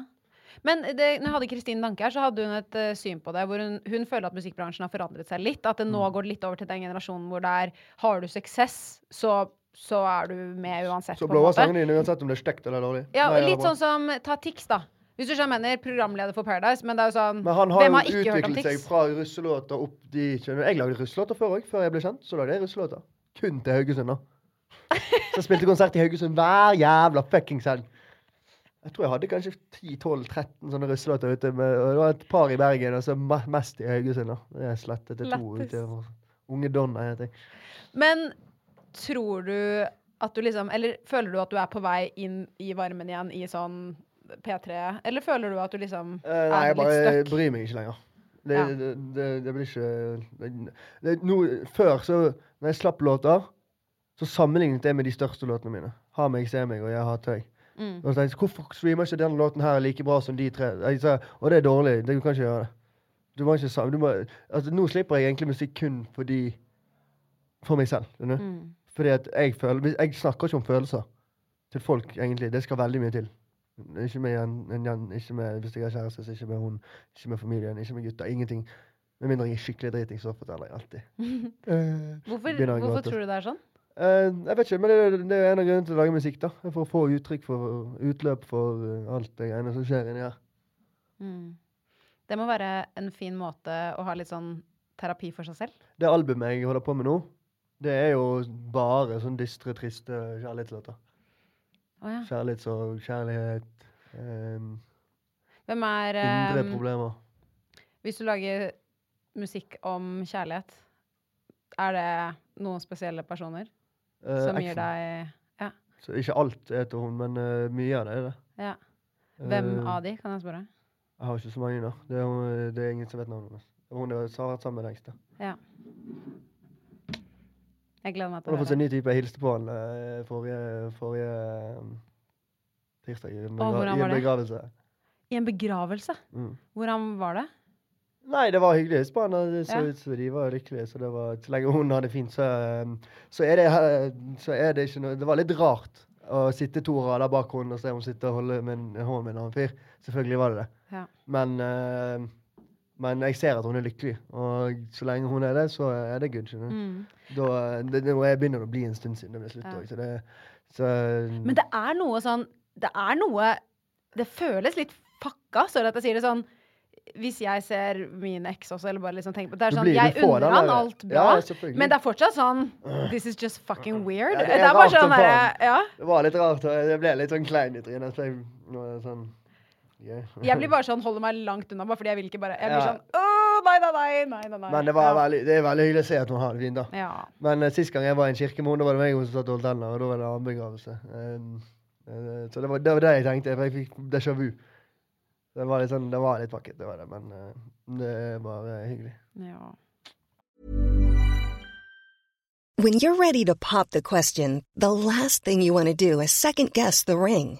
Men det, når jeg hadde Kristin Danke her, så hadde hun et uh, syn på det. hvor Hun, hun føler at musikkbransjen har forandret seg litt. At det nå Mm. går litt over til den generasjonen hvor det er Har du suksess, så, så er du med uansett. Så blåser sangene dine uansett om det er stygt eller dårlig. Ja, Nei, litt sånn som Ta Tix, da. Hvis du skjønner, mener programleder for Paradise, men det er jo sånn Men han har jo har utviklet seg fra russelåter opp de. Jeg lagde russelåter før òg, før jeg ble kjent. Så lagde jeg russelåter. Kun til Haugesund, da. Så spilte konsert i Haugesund hver jævla fuckings helg. Jeg tror jeg hadde kanskje 10-12-13 sånne russelåter ute. Med, og det var et par i Bergen, og så mest i Haugesund. da. Det er slettet til to ute. Unge Donna heter jeg. Men tror du at du liksom Eller føler du at du er på vei inn i varmen igjen i sånn P3? Eller føler du at du liksom uh, nei, er jeg bare bryr meg ikke lenger. Det, Ja. det, det, det blir ikke no, Før, så når jeg slapp låter, så sammenlignet jeg med de største låtene mine. Ha meg, se meg og Jeg hater deg. Mm. Og så tenkte jeg, Hvorfor streamer ikke denne låten her like bra som de tre? Sa, og det er dårlig. Det, du kan ikke gjøre det. Du må ikke du må, altså, Nå slipper jeg egentlig musikk kun fordi For meg selv. Mm. Fordi at jeg føler Jeg snakker ikke om følelser til folk, egentlig. Det skal veldig mye til. Ikke med, Jan, en, jen- ikke med hvis jeg har kjæreste, så ikke med hun, ikke med familien, ikke med gutta. Ingenting. Med mindre jeg er skikkelig driting, så forteller jeg alltid. *laughs* Eh, Hvorfor, hvorfor tror du det er sånn? Uh, jeg vet ikke, men det, det er en av grunnene til å lage musikk. da. For å få uttrykk for utløp for uh, alt det greiene som skjer inni her. Mm. Det må være en fin måte å ha litt sånn terapi for seg selv. Det albumet jeg holder på med nå, det er jo bare sånn dystre, triste kjærlighetslåter. Å ja. Kjærlighetssorg, kjærlighet, um, Hvem er indre eh, problemer. Hvis du lager musikk om kjærlighet, er det noen spesielle personer uh, som gir deg Ja. Så ikke alt er til hun, men uh, mye av det er det. ja. Hvem uh, av de, kan jeg spørre? Jeg har ikke så mange, da. Det er, det er ingen som vet navnet hennes. Hun har vært sammen med lengst. Ja. Jeg gleder meg til har å fått seg en ny type. Jeg hilste på han eh, forrige, forrige eh, tirsdag i en, begra i en det? begravelse. I en begravelse? Mm. Hvordan var det? Nei, det var hyggelig. Det så Ja. ut som de var lykkelige. Så, det var, så lenge hun hadde det fint, så, eh, så, er det, så er det ikke noe Det var litt rart å sitte to rader bak henne og se hun sitte og holde med en hånd med en annen fyr. Selvfølgelig var det det. Ja. Men, eh, men jeg ser at hun er lykkelig, og så lenge hun er det, så er det good. Mm. Da, det, det, begynner å bli en stund siden det ble slutt Ja. Også, så det så, Men det er noe sånn Det er noe Det føles litt fucka, sorry at jeg sier det sånn. Hvis jeg ser min eks også, eller bare liksom tenker på det, er sånn, Jeg unner han alt bra, Ja, men det er fortsatt sånn This is just fucking weird. Ja, det det, er bare sånn derre. Ja. Det var litt rart. og Jeg ble litt sånn klein i trynet. det sånn, yeah. Jeg blir bare sånn, holder meg langt unna, bare fordi jeg vil ikke bare Jeg blir Ja. sånn Åh, nei, nei, nei, nei, nei, nei. Men det, var ja. veldig, det er veldig hyggelig å se at hun har det fint. da. Ja. Men uh, sist gang jeg var i en kirke med henne, da var det meg hun som satt og holdt hender, og da var det en annen begravelse. Um, uh, så det var, det var det jeg tenkte. for Jeg fikk déjà vu. Det var litt sånn, det var litt vakkert, det var det. Men uh, det er bare hyggelig. ja. When you're ready to pop the question, the last thing you want to do is second guess the ring.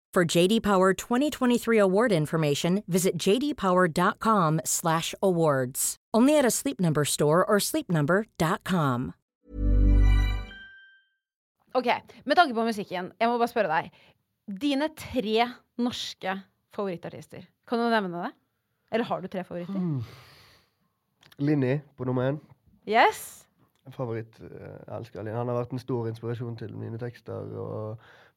For JD Power 2023 award information, visit jdpower.com/awards. Only at a Sleep Number store or sleepnumber.com. Ok, Med tanke på musikken, jeg må bare spørre deg. Dine tre norske favorittartister. Kan du nevne det? Eller har du tre favoritter? Mm. Linni på nummer én. Yes? Favoritt. eh, Jeg elsker Linni. Han har vært en stor inspirasjon til mine tekster og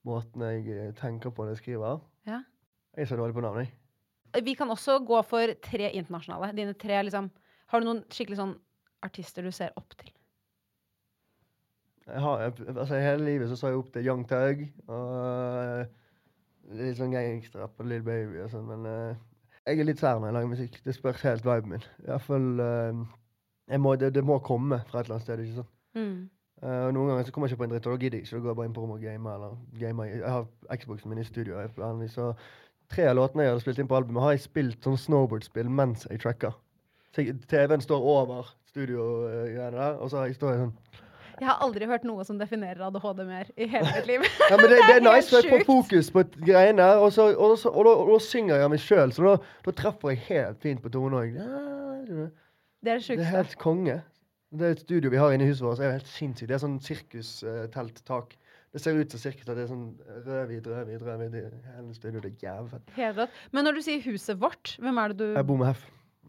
måten jeg eh, tenker på når jeg skriver. Ja. Jeg er så dårlig på navn, jeg. Vi kan også gå for tre internasjonale. Dine tre, liksom Har du noen skikkelig sånn artister du ser opp til? jeg har, altså Hele livet så så jeg opp til Young Tug og eh, litt sånn gangsterrapp og Little Baby og sånn, men uh, jeg er litt sær når jeg lager musikk. Det spørs helt viben min. I hvert fall uh, må, det, det må komme fra et eller annet sted. ikke sant? Mm. Og Noen ganger så kommer jeg ikke på en dritt, og da gidder jeg ikke. Da går jeg bare inn på rommet og gamer. eller gamer. Jeg har Xboxen min i studio. Jeg, vanligvis, så tre av låtene jeg hadde spilt inn på albumet, har jeg spilt sånn snowboardspill mens jeg tracker. TV-en står over studiogreiene der, og så står jeg sånn Jeg har aldri hørt noe som definerer ADHD mer i hele mitt liv. *laughs* Ja, men det, *laughs* det er nice, for jeg får fokus på greiene, og, så, og, så, og, da, og da synger jeg meg sjøl, så da, da treffer jeg helt fint på tonen òg. Det er det Det er helt konge. Det er et studio vi har inne i huset vårt, er helt sinnssykt. Det er sånn sirkustelttak. Det ser ut som sirkus, det er sånn rødhvit, rødhvit, rødhvit i hele studioet. Det er jævlig fett. Helt rått. Men når du sier huset vårt, hvem er det du Jeg bor med Hef.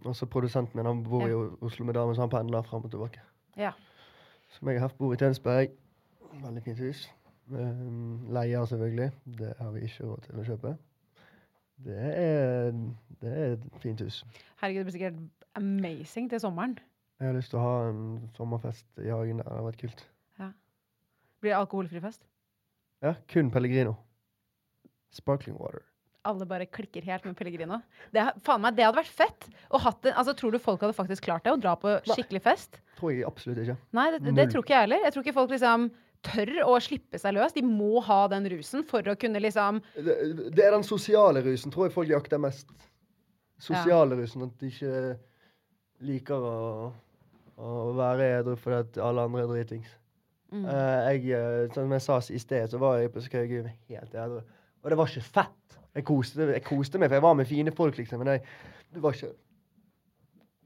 Også produsenten min han bor i Oslo med dame, så han pendler fram og tilbake. Ja. Så meg og Hef bor i Tønsberg. Veldig fint hus. Um, leier, selvfølgelig. Det har vi ikke råd til å kjøpe. Det er, det er et fint hus. Herregud, det blir sikkert amazing til sommeren. Jeg har lyst til å ha en sommerfest i hagen. Det hadde vært kult. Blir det alkoholfri fest? Ja, kun Pellegrino. Sparkling water. Alle bare klikker helt med Pellegrino. Det, faen meg, det hadde vært fett. Og hatt en, altså, tror du folk hadde faktisk klart det? Å dra på skikkelig fest? Tror jeg absolutt ikke. Nei, det, det tror ikke jeg heller. Jeg tror ikke folk liksom tør å slippe seg løs. De må ha den rusen for å kunne liksom Det, det er den sosiale rusen tror jeg folk jakter mest. Sosiale rusen. At de ikke liker å, å være edru fordi at alle andre er dritings. mm. Uh, jeg, eh, som jeg sa i sted, så var jeg på Skaugum helt edru. Og det var ikke fett. Jeg koste, jeg koste meg, for jeg var med fine folk, liksom. Men jeg, det var ikke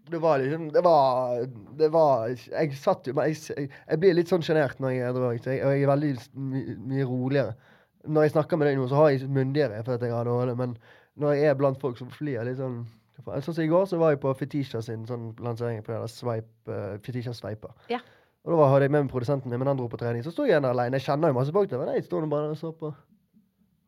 Det var liksom Det var, det var Jeg satt jo jeg, jeg, blir litt sånn sjenert når jeg er edru, og jeg er veldig my, mye roligere. Når jeg snakker med deg nå, så har jeg myndigere for at jeg har ADHD, men når jeg er blant folk, så flyr jeg litt sånn. Sånn som i går, så var jeg på Fetisha sin sånn lansering på det der swipe, uh, Fetisha Sveiper. Ja. Og da var- hadde jeg med meg produsenten min, men han dro på trening. Så sto jeg igjen alene. Jeg kjenner jo masse folk der, men jeg står bare og så på.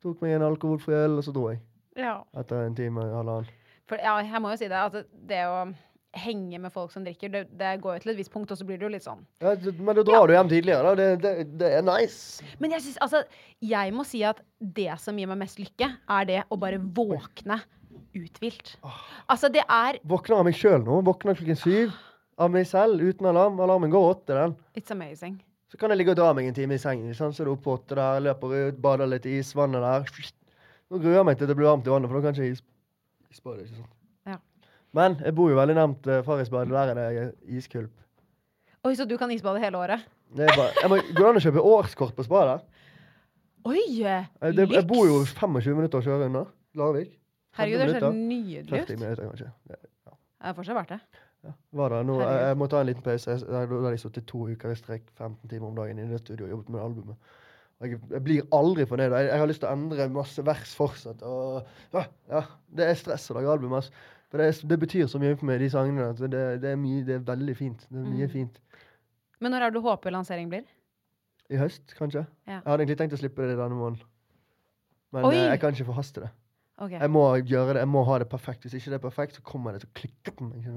Tok meg en alkoholfri øl, og så dro jeg. Ja. Etter en time og halvannen. For ja, jeg må jo si det. Altså, det å henge med folk som drikker, det, det går jo til et visst punkt, og så blir det jo litt sånn. Ja, men da drar du hjem tidligere, da. Det, det, det er nice. Men jeg synes, altså, jeg må si at det som gir meg mest lykke, er det å bare våkne uthvilt. Altså, det er Våkner av meg sjøl nå. Våkner klokken syv. Av meg selv, uten alarm. Alarmen går åtte, den. It's amazing. Så kan jeg ligge og dra meg en time i sengen. Sånn. Så er det oppe åtte der, løper ut, bader litt i isvannet der. Nå gruer jeg meg til det blir varmt i vannet, for da kan ikke is isbade. ikke sant? Ja. Men jeg bor jo veldig nærmt uh, Farrisbadet. Der er det iskulp. Oi, så du kan isbade hele året? Det er bare, jeg må, går det an å kjøpe årskort på spadet? Oi! Jeg, det, jeg bor jo 25 minutter å kjøre unna Larvik. Herregud, det er så nydelig ut. minutter, kanskje. Det Det er fortsatt verdt det. var det. Nå, jeg, jeg må ta en liten pause. Da hadde jeg sittet to uker i strekk 15 timer om dagen i det studio og jobbet med albumet. Jeg, jeg blir aldri fornøyd. Jeg, jeg har lyst til å endre masse vers fortsatt. Og, ja, ja, det er stress å lage album. Altså. Det, er, det betyr så mye for meg, de sangene. Det, det, er mye, det er veldig fint. Det er mye Mm. fint. Men når er det du håper lansering blir? I høst, kanskje. Ja. Jeg hadde egentlig tenkt å slippe det denne måneden. Men Oi! eh, jeg kan ikke forhaste det. Ok. Jeg må gjøre det, jeg må ha det perfekt. Hvis ikke det er perfekt, så kommer det til å klikke på meg.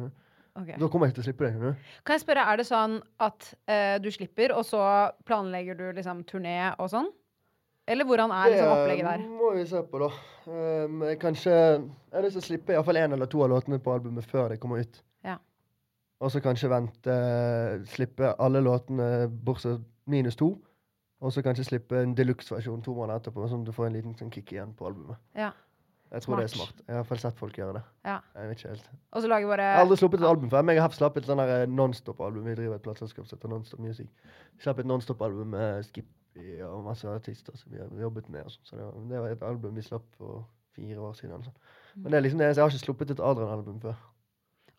Okay. Da kommer jeg ikke til å slippe det. Kan jeg spørre, er det sånn at uh, du slipper, og så planlegger du liksom turné og sånn? Eller hvordan er liksom opplegget der? Det må vi se på, da. Um, jeg kanskje Jeg har lyst til å slippe iallfall én eller to av låtene på albumet før det kommer ut. Ja. Og så kanskje vente Slippe alle låtene bortsett minus to. Og så kanskje slippe en deluxe-versjon to måneder etterpå, sånn at du får en liten sånn kick igjen på albumet. Ja. Jeg tror det er Smart. Jeg har i hvert fall sett folk gjøre det. ja. Jeg vet ikke helt. Og så lager bare Jeg har aldri sluppet et album før, jeg har slappet et sånn eh, nonstop-album. Vi driver et plateselskap som heter Nonstop Music. Slapp et nonstop-album med Skippy og masse artister som vi har jobbet med. Sånn. så det var, det var et album vi slapp for fire år siden. sånn. Men det er liksom det eneste. Jeg har ikke sluppet et Adrian-album før.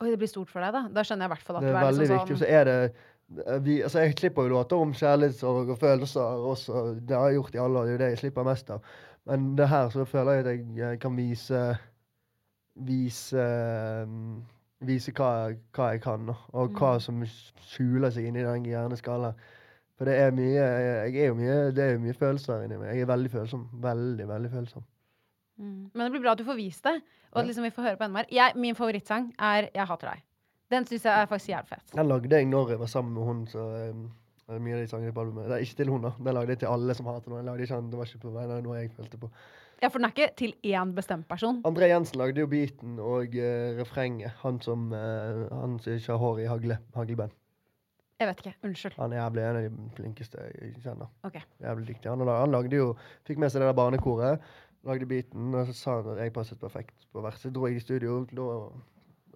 Oi, det blir stort for deg, da. Da skjønner jeg i hvert fall at Det du er er veldig liksom viktig. Og sånn så er det vi, altså Jeg slipper jo låter om kjærlighetssorg og følelser også. Det har jeg gjort i alle år. Det er jo det jeg slipper mest av. Men det her så føler jeg at jeg, kan vise Vise mm, Vise hva, hva jeg kan, og hva Mm. som skjuler seg inni den hjerneskallen. For det er mye jeg, jeg er jo mye, Det er jo mye følelser inni meg. Jeg er veldig følsom. Veldig, veldig følsom. Mm. Men det blir bra at du får vist det, og at liksom vi får høre på enda mer. Jeg, min favorittsang er 'Jeg hater deg'. Den syns jeg er faktisk jævlig fet. Den lagde jeg når jeg var sammen med hun. så um, Mye av de sangene på albumet. Det er ikke til hun, da. Den lagde jeg til alle som hater noe. Jeg lagde ikke, det var ikke på meg, det er noe jeg følte på. Ja, for den er ikke til én bestemt person. André Jensen lagde jo beaten og uh, refrenget. Han som uh, Han som ikke har hår i hagle, hagleband. Jeg vet ikke. Unnskyld. Han er jævlig en av de flinkeste jeg kjenner. Ok. Jævlig dyktig. Han, han lagde jo Fikk med seg det der barnekoret. Lagde beaten, og så sa han at jeg passet perfekt på verset. Dro jeg i studio. Da,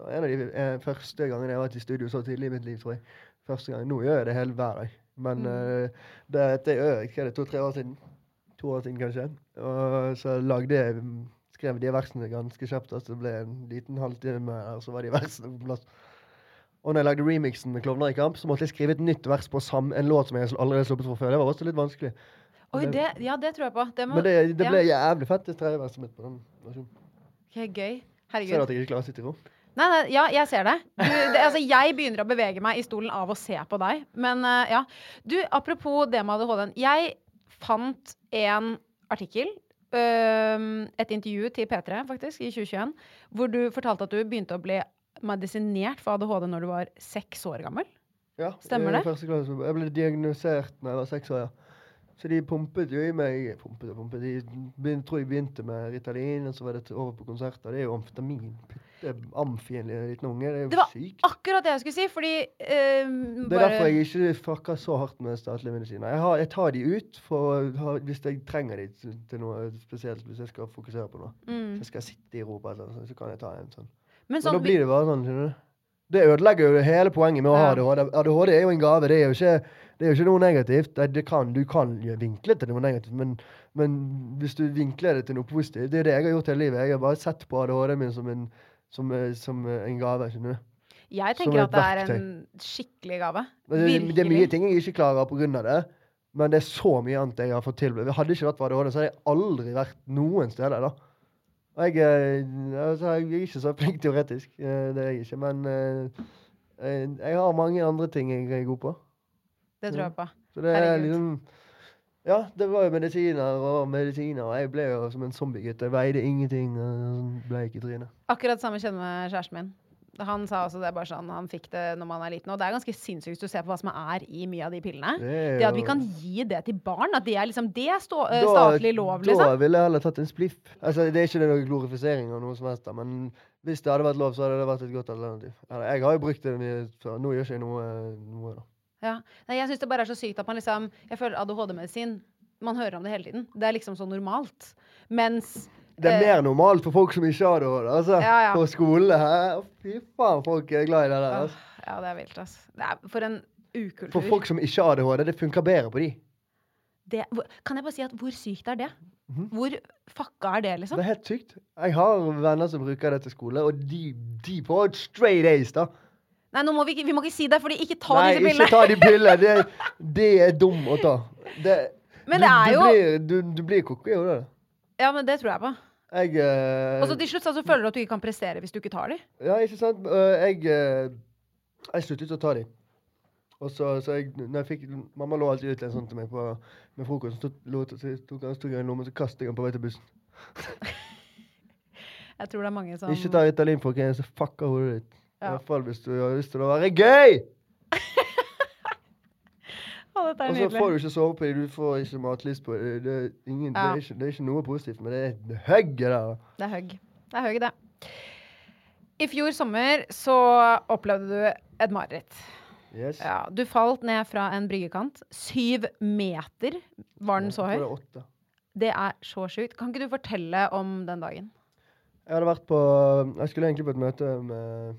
en av de eh, første gangene jeg var i studio så tidlig i mitt liv, tror jeg. Første gang. Nå gjør jeg det hele hver dag. Men Mm. uh, det, det gjør jeg hva er det, to-tre år siden. To år siden, kanskje. Og så lagde jeg skrev de versene ganske kjapt. Så det ble en liten halvtime, og så var de versene på plass. Og når jeg lagde remixen med Klovner i kamp, så måtte jeg skrive et nytt vers på sam en låt som jeg allerede sluppet fra før. Det var også litt vanskelig. Oi, det, ja, det tror jeg på. Det må, Men det, det ble ja. jævlig fett, det tredje verset mitt på den versjonen. Ok, gøy. Ser du Herregud. at jeg ikke klarer å sitte i ro? Nei, nei, ja, jeg ser det. Du, det altså, jeg begynner å bevege meg i stolen av å se på deg. Men uh, ja. Du, apropos det med ADHD-en. Jeg fant en artikkel, uh, et intervju til P3 faktisk, i 2021, hvor du fortalte at du begynte å bli medisinert for ADHD når du var seks år gammel. Ja, Stemmer det? Første klasse. Jeg ble diagnosert da jeg var seks år, ja. Så de pumpet jo i meg Pumpet og pumpet. De begynte, tror jeg begynte med Ritalin, og så var det over på konserter. Det er jo amfetamin. Amfi en liten unge. Det er Det var sykt. akkurat det jeg skulle si, fordi øhm, Det er bare- derfor jeg ikke fucka så hardt med statlige medisiner. Jeg, har, jeg tar de ut for, har, hvis jeg trenger de til, noe spesielt, hvis jeg skal fokusere på noe. Mm. Hvis jeg skal sitte i ro et så kan jeg ta en sånn. Men Men sånn, da blir det bare sånn, skjønner du. Det ødelegger jo hele poenget med å ha Ja. ADHD. ADHD er jo en gave. Det er jo ikke, det er jo ikke noe negativt. Kan, du kan vinkle til noe negativt, men, men hvis du vinkler det til noe positivt Det er det jeg har gjort hele livet. Jeg har bare sett på ADHD-en min som en, som, eh, som eh, en gave. skjønner du. jeg tenker at det er en skikkelig gave. Det, det er mye ting jeg ikke klarer pga. det. Men det er så mye annet jeg har fått til. Hadde ikke vært for ADHD, så hadde jeg aldri vært noen steder. da. Jeg, eh, altså, jeg er ikke så flink teoretisk, det er jeg ikke. Men jeg har mange andre ting jeg er god på. Det tror jeg på. Så det er Herregud. liksom Ja, det var jo medisiner og medisiner. Og jeg ble jo som en zombiegutt. Jeg veide ingenting og bleik i trynet. Akkurat samme kjenner med kjæresten min. Han sa også det bare sånn, han fikk det når man er liten. Og det er ganske sinnssykt hvis du ser på hva som er i mye av de pillene. Det Det at vi kan gi det til barn, at det er liksom det er stå, eh, Da- statlig lov, liksom. Da ville jeg heller tatt en spliff. Altså, det er ikke noe glorifisering av noe som helst, da, men hvis det hadde vært lov, så hadde det vært et godt alternativ. Jeg har jo brukt det mye før. Nå gjør ikke jeg noe, noe da. Ja. Nei, jeg syns det bare er så sykt at man liksom Jeg føler ADHD-medisin Man hører om det hele tiden. Det er liksom så normalt. Mens Det er eh, mer normalt for folk som ikke har det. Altså. Ja, ja. På skole Hæ? Fy faen, folk er glad i det der. Altså. Ja, det er vilt, altså. Det er for en ukultur. For folk som ikke har ADHD, det funker bedre på de. det, kan jeg bare si at hvor sykt er det? Mhm. Hvor fucka er det, liksom? Det er helt sykt. Jeg har venner som bruker det til skole, og de, de får straight A's, da. Nei, må vi, vi må ikke si det, for ikke ta Nei, disse ikke ta de pillene. Det, *laughs* det er dum å ta. Det, Men du, det er du jo- Blir, du, du blir koko jo det. Ja, men det tror jeg på. Jeg uh, Og så til slutt så føler du at du ikke kan prestere hvis du ikke tar de. Ja, ikke sant? Uh, jeg, uh, jeg sluttet å ta de. Og så, så jeg, når jeg fikk, Mamma lå alltid ut en sånn til meg på, med frokost. Så tok, tok han tok jeg en lomme, så kastet jeg den på vei til bussen. *laughs* Jeg tror det er mange som Ikke ta Ritalin, folkens. Så fucker hodet ditt. I hvert fall hvis du har lyst til å være gøy! *laughs* Å, dette er Og så nydelig. får du ikke sove på dem, du får ikke matlyst på. Det, det, er ingen- det, Ja. er ikke, det er ikke noe positivt, men det er det høgget der. Det er høgg. Det er høgg, det. I fjor sommer så opplevde du et mareritt. Yes. Ja, du falt ned fra en bryggekant. Syv meter var den så Jeg tror høy. det er åtte. Det er så sjukt. Kan ikke du fortelle om den dagen? Jeg hadde vært på Jeg skulle egentlig på et møte med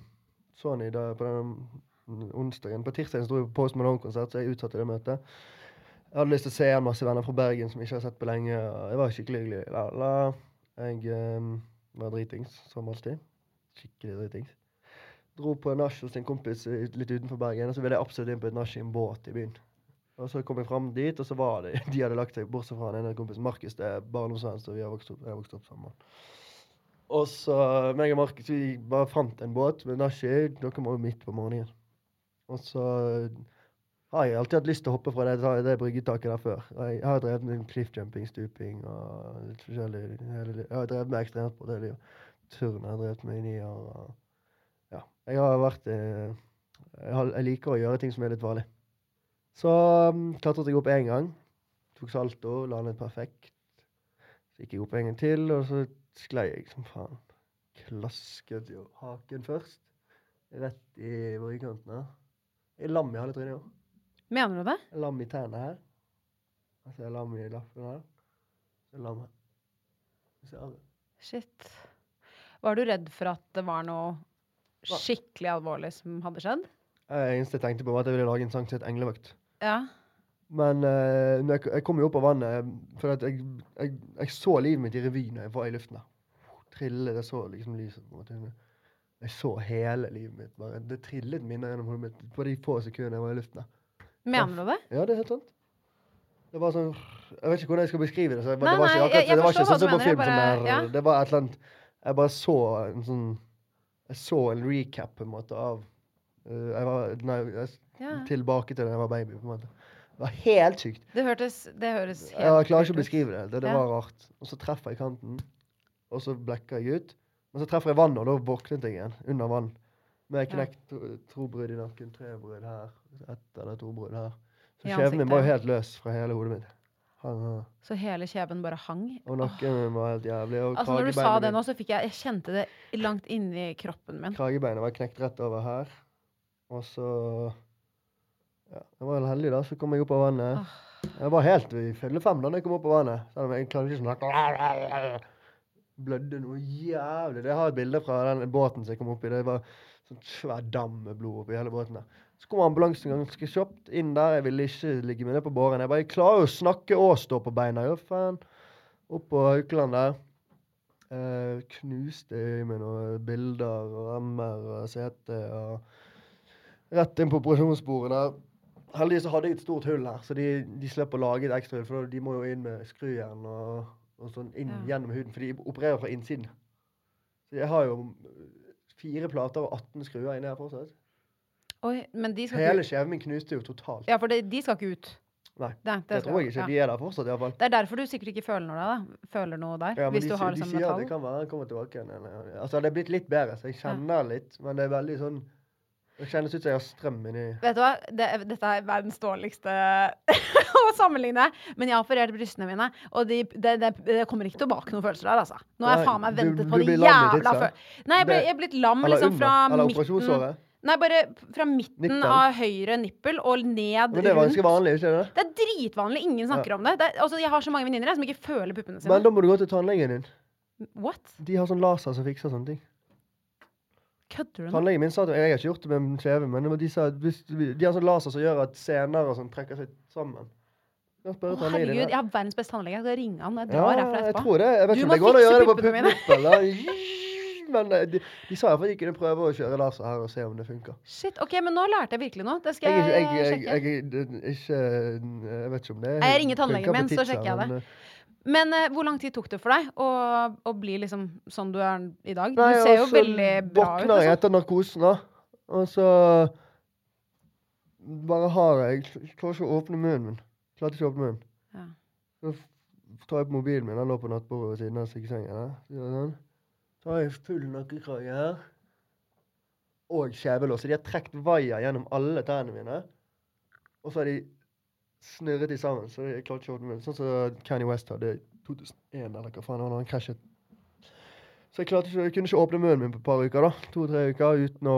Sony dag, på den onsdagen. På tirsdagen sto jeg på Post Malone-konsert, så jeg utsatte det møtet. Jeg hadde lyst til å se igjen masse venner fra Bergen som jeg ikke har sett på lenge. og Jeg var skikkelig hyggelig. La. Jeg um, var dritings, som alltid. Skikkelig dritings. Dro på nach hos en kompis litt utenfor Bergen, og så ville jeg absolutt inn på et nach i en båt i byen. Og så kom jeg fram dit, og så var det *laughs* De hadde lagt seg, bortsett fra den ene kompisen Markus, det er barndomsvenn, så vi har vokst opp, har vokst opp sammen. Og så meg og Markus vi bare fant en båt men det skjedde Dere må jo midt på morgenen. Og så har jeg alltid hatt lyst til å hoppe fra det, det bryggetaket der før. Jeg har drevet med cliffjumping, stuping og litt forskjellig. Jeg har drevet med på det, livet. Turn jeg drevet med i ni år. Ja. Jeg har vært eh, jeg, jeg liker å gjøre ting som er litt farlig. Så um, klatret jeg opp én gang. Tok salto, landet perfekt. Så gikk jeg opp en gang til, og så sklei jeg som faen. Klasket jo haken først. Rett i bryggkanten her. Jeg er lam i halve trynet òg. Mener du det? Jeg er lam i tærne her. Altså, jeg er lam i lappen her. Så er jeg lam her. Så ser. Shit. Var du redd for at det var noe skikkelig alvorlig som hadde skjedd? Det eneste jeg tenkte på, var at jeg ville lage en sang som het 'Englevakt'. Ja. Men uh, jeg, jeg kom jo opp av vannet, for at jeg, jeg, jeg så livet mitt i revy når jeg var i luften der. Trillet, jeg så liksom lyset på en måte. Jeg så hele livet mitt. bare. Det trillet minner gjennom hodet mitt på de få sekundene jeg var i luften. der. Mener du det? Ja, det er helt sant. Det var sånn Jeg vet ikke hvordan jeg skal beskrive det. Så Nei, det var ikke akkurat, det var ikke sånn som på film. Bare, Som er, ja. Det var et eller annet Jeg bare så en sånn Jeg så en recap på en måte av uh, Jeg var nei, jeg, Ja. tilbake til da jeg var baby. på en måte. Det var helt sykt. Det hørtes, det høres helt Jeg klarer ikke å beskrive det. Det, det Ja. var rart. Og så treffer jeg kanten, og så blekker jeg ut. Men så treffer jeg vannet, og da våknet jeg igjen. Under vann. Med Ja. knekt to, to brudd i nakken, tre brudd her, ett eller to brudd her. Så kjeven min var jo helt løs fra hele hodet mitt. Han, her. Så hele kjeven bare hang? Og nakken min var helt jævlig. Altså, når du sa det nå, så fikk jeg Jeg kjente det langt inni kroppen min. Kragebeinet var knekt rett over her. Og så Ja, jeg var heldig, da. Så kom jeg opp av vannet. Ah. Jeg var helt i fulle fem da jeg kom opp av vannet. Selv om jeg klarte ikke sånn Blødde noe jævlig. Jeg har et bilde fra den båten som jeg kom opp i. Det var sånn svær dam med blod oppi hele båten. der. Så kom ambulansen ganske kjapt inn der. Jeg ville ikke ligge med det på båren. Jeg bare jeg klarer å snakke og stå på beina. Jo, faen. Opp på Haukeland der. Eh, knuste øyet med noen bilder og remmer og sete og rett inn på operasjonsbordet der. Heldigvis så hadde jeg et stort hull her, så de, de slipper å lage et ekstra hull. For de må jo inn med skrujern og, og sånn inn Ja. gjennom huden, for de opererer fra innsiden. Så jeg har jo fire plater og 18 skruer inni her fortsatt. Oi, men de skal Hele ikke ut. kjeven min knuste jo totalt. Ja, for de, de skal ikke ut. Nei, det, det, skal- tror jeg ikke. ja. De er der fortsatt, iallfall. Det er derfor du sikkert ikke føler noe, da. føler noe der. Ja, hvis de, du har de liksom sier at det kan være han kommer tilbake igjen. Altså, det er blitt litt bedre, så jeg kjenner litt. Men det er veldig sånn Det kjennes ut som jeg har strøm inni Vet du hva? Det, dette er verdens dårligste *laughs* å sammenligne. Men jeg har operert brystene mine, og de, det, det, det kommer ikke tilbake noen følelser der, altså. Nå har jeg faen meg ventet du på de i jævla før. Nei, jeg ble, jeg er blitt lam liksom fra midten. Nei, bare fra midten Nippen. av høyre nippel og ned Men det er ganske vanlig, ikke det? Det er dritvanlig. Ingen snakker om det. det er, altså, jeg har så mange venninner som ikke føler puppene sine. Men da må du gå til tannlegen din. What? De har sånn laser som fikser sånne ting. Kødder du nå? Tannlegen min sa at jeg har ikke gjort det med kjeven, men de sa at hvis, de har sånn laser som gjør at sener og sånn trekker seg sammen. Å, herregud, jeg har verdens beste tannlege. Jeg skal ringe han. Jeg Ja, drar herfra jeg etterpå. tror det. Jeg vet Du ikke om det går an å gjøre det på puppene mine. Men eh, de, de sa iallfall de kunne prøve å kjøre laser her og se om det funker. Shit, ok, men nå lærte jeg virkelig noe. Det skal Jeg, jeg, jeg, jeg, sjekke. jeg, jeg, Jeg vet ikke om det Jeg ringer tannlegen min, så sjekker jeg det. men, eh, Men eh, hvor lang tid tok det for deg å, å bli liksom sånn du er i dag? Nei, du ser jo veldig bra ut. våkner jeg Liksom. etter narkosen, da. Og så bare har jeg Jeg klarer ikke å åpne munnen min. Klarte ikke å åpne munnen. Ja. Så tar jeg på mobilen min. Den lå på nattbordet ved siden av sengen. Så sånn. Så har jeg full nakkekrage her. Og kjevelås. Så de har trukket vaier gjennom alle tærne mine. Og så har de snurret de sammen. Så jeg klarte ikke å åpne munnen. Sånn som Kanye West hadde i 2001, eller hva faen han krasjet. Så jeg, ikke, jeg kunne ikke åpne munnen min på et par uker. da. To-tre uker uten å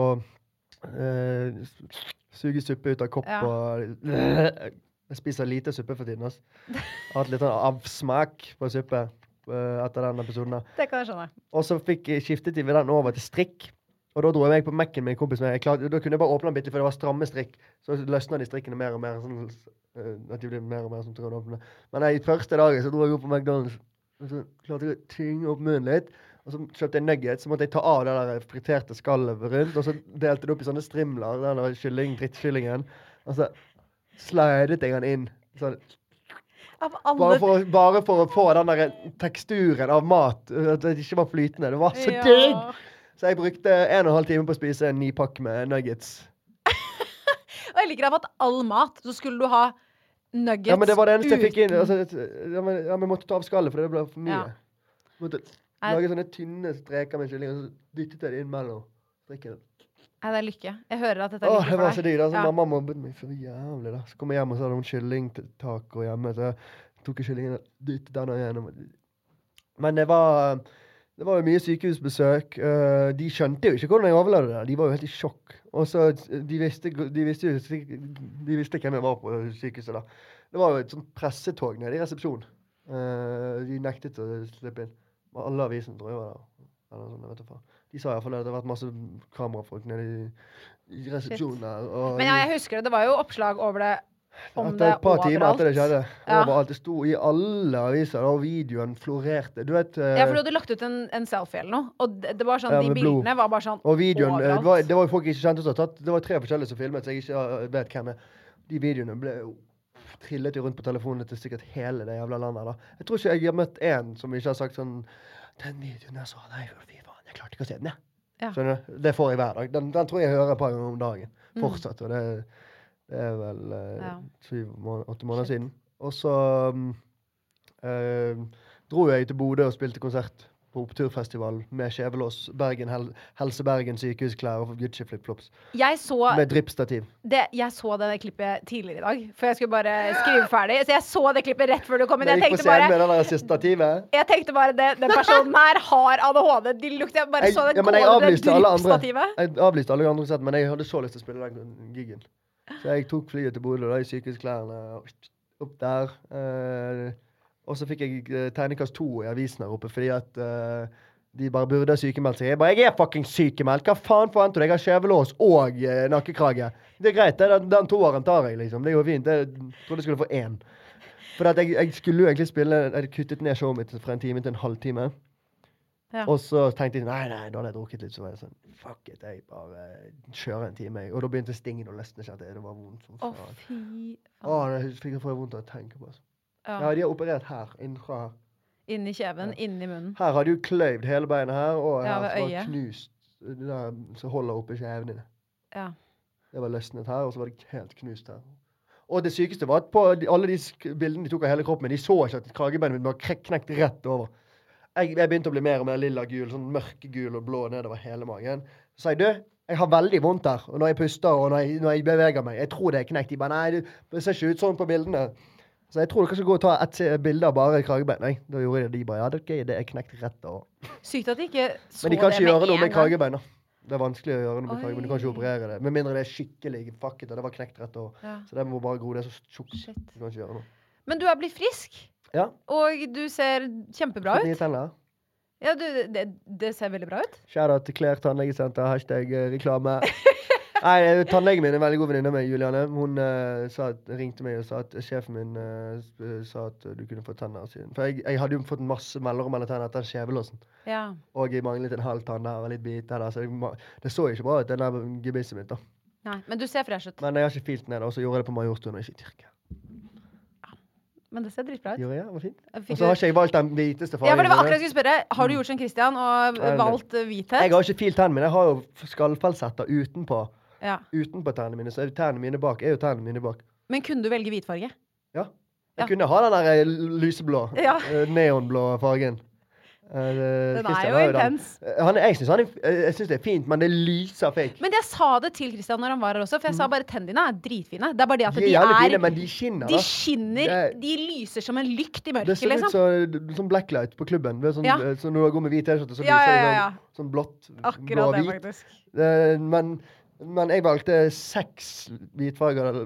eh, suge suppe ut av kopp Ja. og Jeg spiser lite suppe for tiden. Altså. Har hatt litt sånn avsmak på suppe eh, etter den episoden. der. Det kan jeg skjønne. Og så fikk jeg skiftet de den over til strikk. Og da dro jeg meg på Mac-en med en kompis. med. Klarte, da kunne jeg bare åpne den bitte, for det var stramme strikk. Så løsna de strikkene mer og mer. Sånn, eh, at de ble mer og mer som tråd åpne. Men jeg, første dagen så dro jeg opp på McDonald's, og så klarte jeg å tynge opp munnen litt. Og så kjøpte jeg nuggets, så måtte jeg ta av det der friterte skallet rundt. Og så delte det opp i sånne strimler, den der kylling, drittkyllingen. Og så slidet jeg den inn. Sånn, bare for, å- bare for å få den der teksturen av mat. At det ikke var flytende. Det var så Ja. digg! Så jeg brukte en og en halv time på å spise en ny pakke med nuggets. *laughs* Og jeg liker at all mat, så skulle du ha nuggets uten Ja, men det var det eneste jeg fikk inn. uten- Altså, ja, men, ja, men jeg måtte ta av skallet, for det ble for mye. Ja. Måtte lage sånne tynne streker med kylling, og så dyttet jeg det inn mellom strikken. Nei, det er lykke. Jeg hører at dette er Åh, lykke det var for så dyr. Altså, Ja. Mamma mobbet meg for jævlig. da. Så kom jeg hjem, og så hadde hun kyllingtaco hjemme. Så jeg tok jeg kyllingen og dyttet den gjennom. Men det var det var jo mye sykehusbesøk. Eh, de skjønte jo ikke hvordan jeg overlevde det. De var jo helt i sjokk. Og så de visste, de visste jo de visste hvem jeg var på sykehuset da. Det var jo et sånt pressetog nede i resepsjonen. Eh, de nektet å slippe inn. Alle avisene tror jeg var der. Eller sånn, jeg vet ikke. De sa iallfall at det hadde vært masse kamerafolk nede i, i resepsjonen der. Men ja, jeg husker det. Det var jo oppslag over det om etter et par timer etter det skjedde. Ja. Overalt. Det sto i alle aviser, og videoen florerte. Du vet eh, Ja, for du hadde lagt ut en, en selfie eller noe, og det, det var sånn, Ja, de bildene blod. var bare sånn Og videoen eh, overalt. det var, det var folk ikke kjente som tatt. Det var tre forskjellige som filmet, så jeg ikke eh, vet hvem er. De videoene ble trillet jo rundt på telefonene til sikkert hele det jævla landet. da. Jeg tror ikke jeg har møtt én som ikke har sagt sånn Den videoen jeg så, nei, fy faen, jeg klarte ikke å se den, jeg. Ja. Skjønner du? Det får jeg hver dag. Den, den tror jeg jeg hører et par ganger om dagen. Mm. Fortsatt. Og det, det er vel eh, syv åtte måneder siden. Og så um, dro jeg til Bodø og spilte konsert på Oppturfestival med Skjevelås, Bergen, Hel Helse Bergen sykehusklær og Gucci flipflops. Med dryppstativ. jeg så det klippet tidligere i dag, for jeg skulle bare skrive ferdig. Så jeg så det klippet rett før du kom inn. Jeg Jeg tenkte bare med det stativet. jeg tenkte bare det, Den personen her har ADHD. De lukter, jeg bare Jeg, så det ja, men jeg gå over det avlyste alle andre. dryppstativet. Jeg avlyste alle andre konsert, men jeg hadde så lyst til å spille den gigen. Så jeg tok flyet til Bodø da, i sykehusklærne. Opp der. eh, og så fikk jeg eh, tegnekast to i avisen her oppe fordi at eh, de bare burde ha sykemeldt seg. Jeg bare, jeg er fucking sykemeldt! Hva faen forventer du? Jeg har skjevelås og eh, nakkekrage. Det er greit, det, den, den toeren tar jeg, liksom. Det går fint. Jeg trodde jeg skulle få én. For jeg, jeg skulle jo egentlig spille Jeg kuttet ned showet mitt fra en time til en halvtime. Ja. Og så tenkte jeg nei, nei, da hadde jeg drukket litt. Så var jeg sånn Fuck it, jeg bare kjører en time. Og da begynte stingen å løsne. kjente jeg. Det var vondt Å, oh, fy faen. det fikk jeg vondt av å tenke på. Altså. Ja. Ja, de har operert her. Innenfra her. Inni kjeven, inni munnen. Her har de jo kløyvd hele beinet her, og Ja, her så var knust der som holder oppe kjevene dine. Ja. Det var løsnet her, og så var det helt knust her. Og det sykeste var at på alle de bildene de tok av hele kroppen, de så ikke at kragebeinet mitt var knekt rett over. Jeg, jeg begynte å bli mer og mer lilla-gul, sånn mørkegul og blå nedover hele magen. Så sa jeg du, jeg har veldig vondt der. Og når jeg puster og når jeg, når jeg beveger meg. Jeg tror det er knekt. De bare nei, det, det ser ikke ut sånn på bildene. Så jeg tror dere skal gå og ta et bilde av bare kragebein. Da gjorde jeg det. De bare ja, det er, ok, det er knekt rett over. *laughs* Sykt at de ikke så det Men de kan ikke gjøre noe med kragebeina. kragebein. da. Det er vanskelig å gjøre noe med kragebein. Du kan ikke operere det. Med mindre det er skikkelig fucket, og det var knekt rett over. Ja. Så det må bare gro. Det er så tjukt. Du kan ikke gjøre noe. Men du er blitt frisk, Ja. og du ser kjempebra ut. nye tenner. Ja, du, det, det ser veldig bra ut. Shout-out til Claire tannlegesenter. Hashtag eh, reklame. *laughs* Nei, eh, Tannlegen min er en veldig god venninne med Juliane. Hun uh, sa at, ringte meg og sa at sjefen min uh, sa at du kunne få tenner siden. For jeg, jeg hadde jo fått masse mellom tennene etter skjevelåsen. Ja. Og jeg manglet en halv tann der og litt bit der. Så jeg, det så ikke bra ut, den der gebisset mitt. da. Nei, men du ser fresh ut. Men jeg har ikke filt ned, og så gjorde jeg det på Majorstuen og ikke i Tyrkia. Men det ser dritbra ut. Gjorde jeg? Var fint. Og så har ikke jeg valgt den hviteste fargen. Ja, for det var akkurat jeg skulle spørre. Har du gjort som Christian og nei. valgt eh, hvithet? Jeg har ikke filt tennene mine. Jeg har jo f- utenpå. Ja. Utenpå tennene mine. Så tennene mine bak er jo tennene mine bak. Men kunne du velge hvitfarge? Ja. Ja. Jeg kunne ha den der eh, lyseblå, Ja. eh, neonblå fargen. Eh, Den er jo intens. Eh, Han, jeg syns det er fint, men det lyser fake. Men jeg sa det til Christian når han var her også, for jeg sa bare tennene dine er dritfine. Det er bare det at Mm. De de er fine, er men de skinner, De skinner, Det- de lyser som en lykt i Det ser ut liksom. som som blacklight på klubben. Er sånn, Ja. eh, så når du går med hvit T-skjorte, så Ja, lyser det ja, ja. sånn, sånn blått, Akkurat blå, det, faktisk. Eh, men Men jeg valgte seks hvitfarger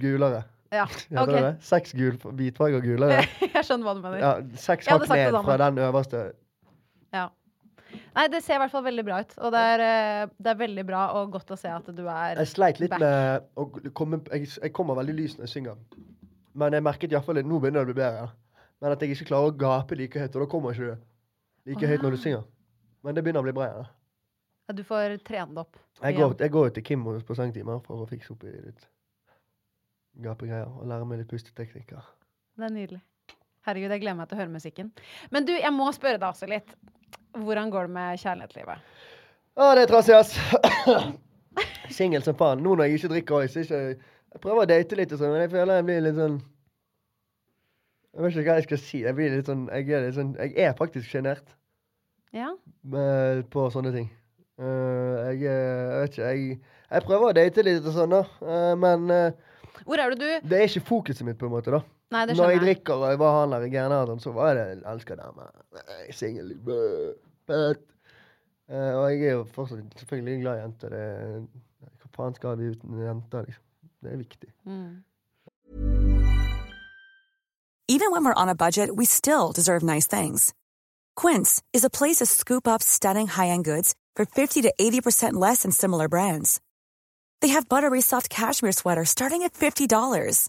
gulere. Ja, *laughs* Heter OK. det det? Seks gul, hvitfarger gulere. *laughs* Jeg skjønner hva du mener. Ja, seks hakk ned fra den øverste. Ja. Nei, det ser i hvert fall veldig bra ut. Og det er, eh, det er veldig bra og godt å se at du er Jeg sleit litt back. med å komme jeg, jeg kommer veldig lys når jeg synger. Men jeg merket iallfall Nå begynner det å bli bedre. Men at jeg ikke klarer å gape like høyt. Og da kommer ikke du like oh, høyt når du synger. Men det begynner å bli bra. Ja. at du får trene det opp. Jeg, går, jeg går til Kim på sangtimer for å fikse opp i litt gapegreier. Og lære meg litt pusteteknikker. Det er nydelig. Herregud, jeg gleder meg til å høre musikken. Men du, jeg må spørre deg også litt. Hvordan går det med kjærlighetslivet? Å, det er trassig, ass! *coughs* Singel som faen. Nå når jeg ikke drikker ice, ikke Jeg prøver å date litt og sånn, men jeg føler jeg blir litt sånn Jeg vet ikke hva jeg skal si. Jeg blir litt sånn Jeg er, sånn, jeg er faktisk sjenert Ja? eh, på sånne ting. Uh, jeg, er- jeg vet ikke jeg, jeg prøver å date litt og sånn, da. Uh, men uh, Hvor er det du det er ikke fokuset mitt, på en måte, da. Nei, det Når jeg skjønner jeg. drikker og jeg var han der gærne, så var det 'elsker damer'. Nei, Singel. bø. Eh, og jeg er jo fortsatt selvfølgelig glad i jenter. Hva faen skal vi uten jenter, liksom? Det er viktig. Mm. Even when we're on a budget, we still deserve nice things. Quince is a place to scoop up stunning high-end goods for 50 to 80% less than similar brands. They have buttery soft cashmere sweaters starting at $50,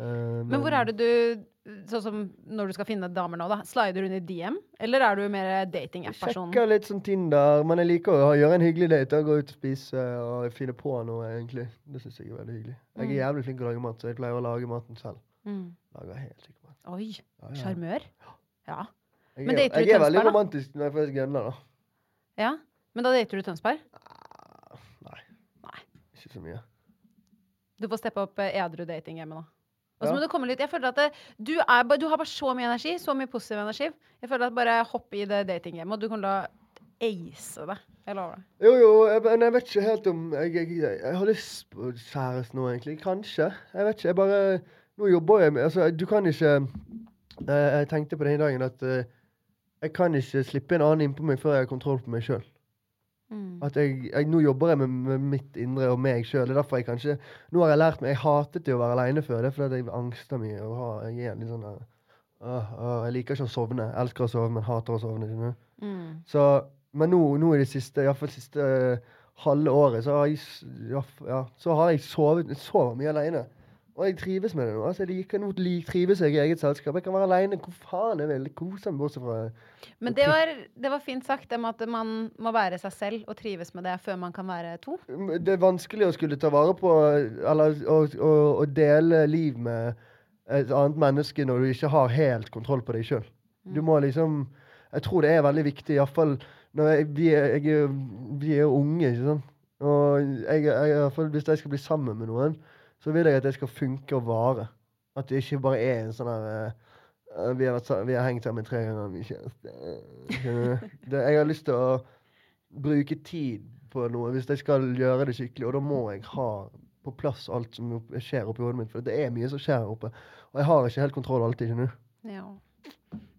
Eh, Men hvor er det du Sånn som når du skal finne damer nå, da. Slider du inn i DM, eller er du mer dating-app-person? Sjekker litt sånn Tinder, men jeg liker å gjøre en hyggelig date. Gå ut og spise og finne på noe, egentlig. Det syns jeg er veldig hyggelig. Jeg er Mm. jævlig flink til å lage mat, så jeg pleier å lage maten selv. Mm. Lager helt sikkert mat. Oi. Sjarmør. ja. Ja. Jeg, Men er, dater du jeg er veldig romantisk når jeg først gunner, da. ja. Men da dater du Tønsberg? Nei. Nei. Ikke så mye. Du får steppe opp eh, edru dating hjemme nå. Og så må du komme litt Jeg føler at det, du, er, du har bare så mye energi, så mye positiv energi. Jeg føler at bare hopp i det dating-gamet, og du kommer til å ace det. Jeg lover det. Jo, jo, jeg, men jeg vet ikke helt om Jeg, jeg, jeg, har lyst på kjæreste nå, egentlig. Kanskje. Jeg vet ikke. Jeg bare Nå jobber jeg med Altså, du kan ikke eh, Jeg tenkte på den dagen at eh, jeg kan ikke slippe en annen innpå meg før jeg har kontroll på meg sjøl. Mm. At jeg, jeg, nå jobber jeg med, med mitt indre og meg sjøl. Nå har jeg lært meg Jeg hatet det å være aleine før. Det er fordi jeg angster mye. Og har, jeg er litt sånn der, åh, Jeg liker ikke å sovne. Jeg elsker å sove, men hater å sovne. Mm. Så, men nå, nå i det siste, iallfall siste eh, halve året, så har jeg, ja, ja, så har jeg sovet jeg sover mye aleine. Og jeg trives med det nå. Altså, jeg kan trives i eget selskap. Jeg kan være aleine hvor faen jeg vil. Kose meg bortsett fra Men det var, det var fint sagt, det med at man må være seg selv og trives med det før man kan være to. Det er vanskelig å skulle ta vare på Eller å, dele liv med et annet menneske når du ikke har helt kontroll på deg sjøl. Du må liksom Jeg tror det er veldig viktig, iallfall når jeg, vi, er, jeg, er- vi er unge, ikke sant. Og jeg, jeg, hvis jeg skal bli sammen med noen, så vil jeg at det skal funke og vare. At det ikke bare er en sånn der eh, eh, vi, har vært, vi har hengt sammen tre ganger, vi du? Det, jeg har lyst til å bruke tid på noe hvis jeg skal gjøre det skikkelig, og da må jeg ha på plass alt som skjer oppi hodet mitt. For det er mye som skjer her oppe. Og jeg har ikke helt kontroll alltid, Ikke du. Ja.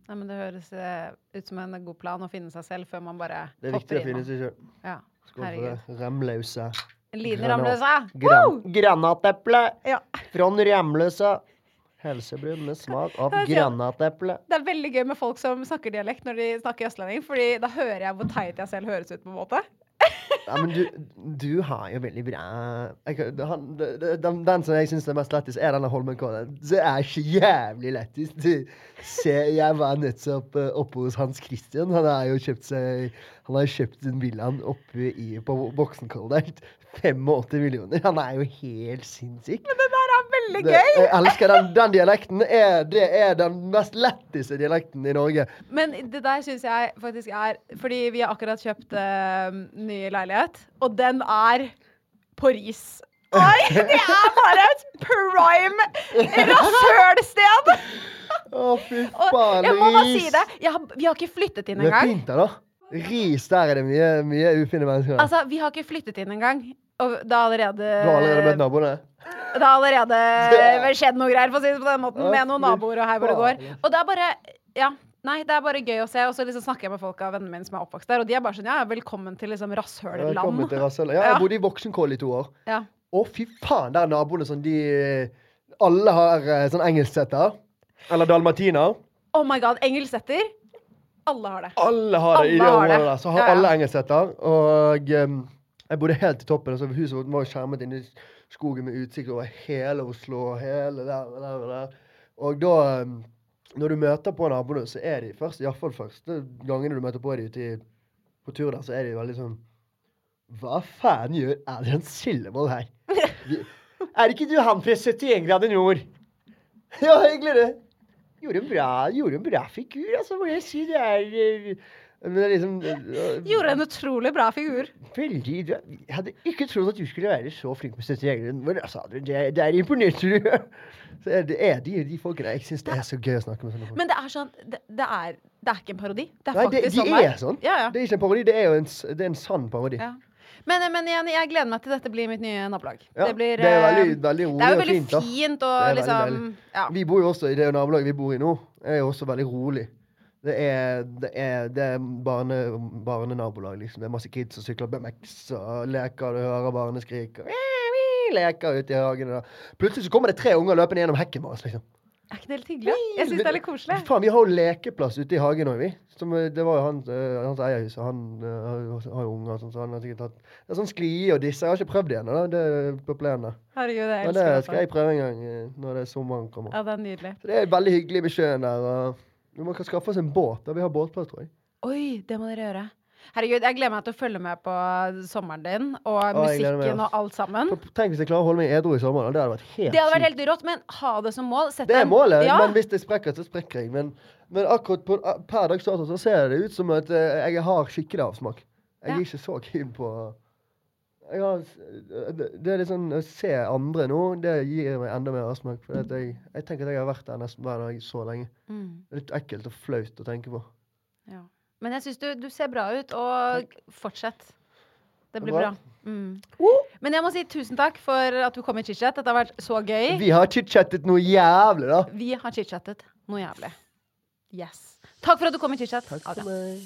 Nei, men det høres eh, ut som en god plan å finne seg selv før man bare Det er viktig å finne seg selv. Ja. Skål for det. Remløse. Line Ramløsa! Gran granateple Ja. fra Ramløsa. Helsebrun med smak av granateple. Det er veldig gøy med folk som snakker dialekt når de snakker østlending, Fordi da hører jeg hvor teit jeg selv høres ut. på en måte Ja, men du, du har jo veldig bra han, den, den som jeg syns er mest lettest, er denne Holmenkollen. Det er ikke jævlig. Se, jeg var nettopp uh, oppe hos Hans Christian. Han har jo kjøpt seg Han har kjøpt den villaen oppe i, på Voksenkollen 85 millioner. Han er jo helt sinnssyk. Men det der gøy! Det, jeg elsker den, den dialekten. Er, det er den mest letteste dialekten i Norge. Men det der syns jeg faktisk er Fordi vi har akkurat kjøpt uh, ny leilighet, og den er på ris. Oi! *laughs* Det er bare et prime rasølsted! Å, fy faen. jeg må bare si det. Har, vi har ikke flyttet inn Det er fint der, da. Ris, der er det mye, mye ufine mennesker. Altså, vi har ikke flyttet inn engang. Og da allerede du har allerede møtt naboene? Det har allerede skjedd noe greier, for å si det på den måten, med noen naboer og her hvor det går. Og det er bare Ja. Nei, det er bare gøy å se. Og så liksom snakker jeg med folk av vennene mine som er oppvokst der, og de er bare sånn Ja, velkommen til liksom Velkommen rasshølland. til Rassøla. Ja, jeg bodde i Voksenkål i to år. Ja. Å, fy faen, der er naboene sånn de Alle har eh, sånn engelsksetter. Eller dalmatiner. Oh my god, engelsksetter? Alle har det. Alle har det i det området der. Så har Ja, ja. alle engelsksetter. Og um, jeg bodde helt i toppen. Altså, huset vårt var skjermet inne i skogen med utsikt over hele Oslo. Hele der og der og der. Og da Når du møter på naboene, så er de først, iallfall første gangene du møter på dem ute på tur der, så er de veldig sånn Hva faen gjør Adrian Sillevold her? er Er ikke du han fra 71 grader nord? *laughs* Ja, hyggelig, det. Gjorde en bra, gjorde en bra figur, altså, må jeg si. Det er eh, liksom eh, Gjorde en utrolig bra figur. Veldig du- Jeg hadde ikke trodd at du skulle være så flink med 71 grader, men altså, det, det er imponerte du. Så er det er de, de folkene Jeg syns det er så gøy å snakke med sånne folk. Men det er sånn Det, det, er, det er ikke en parodi. Det er Nei, det, faktisk de sånn er sånn. Ja, ja. Det er ikke en parodi, det er jo en, det er en sann parodi. Ja. Men, men igjen, jeg gleder meg til dette blir mitt nye nabolag. Ja, det blir det er veldig, eh, veldig rolig Det og fint. fint og Det veldig liksom deilig. ja. Vi bor jo også i det nabolaget vi bor i nå, er jo også veldig rolig. Det er, det er, det er barne, barnenabolag, liksom. Det er masse kids som sykler BMX og leker, du hører barneskrik skrike. Leker ute i hagen. og. Plutselig så kommer det tre unger løpende gjennom hekken vår. liksom. Er ikke det litt hyggelig? Jeg syns det er litt koselig. Faen, vi har jo lekeplass ute i hagen òg, vi. Som, eh, det var jo han, eh, hans eierhus, og han eh, har jo- unger sånn, så han har sikkert tatt Det er sånn sklie og disse. Jeg har ikke prøvd det ennå. Det på plenen. Herregud, jeg Men elsker det dette. skal jeg prøve en gang når det er sommeren kommer. Ja, det er nydelig. Så det er veldig hyggelig ved sjøen der. og Man kan skaffe oss en båt. da Vi har båtplass, tror jeg. Oi, det må dere gjøre. Herregud, jeg gleder meg til å følge med på sommeren din og Å, jeg gleder meg, musikken og alt sammen. Tenk hvis jeg klarer å holde meg edru i sommer. da. Det hadde vært helt Det hadde vært sykt. helt rått, men ha det som mål. Sett Det er en- målet, Ja. men hvis det sprekker, så sprekker jeg. Men, men akkurat på, per dags dato så ser det ut som at eh, jeg har skikkelig avsmak. Jeg Ja. er ikke så keen på har, det, det er litt sånn Å se andre nå, det gir meg enda mer avsmak. For jeg, jeg tenker at jeg har vært der nesten hver dag så lenge. Mm, Det er litt ekkelt og flaut å tenke på. ja. Men jeg syns du, du ser bra ut, og fortsett. Det blir Bra. bra. Mm. Men jeg må si tusen takk for at du kom i chit-chat. Dette har vært så gøy. Vi har chit-chattet noe jævlig, da. Vi har chit-chattet noe jævlig. Yes. Takk for at du kom i chit-chat. Takk for meg.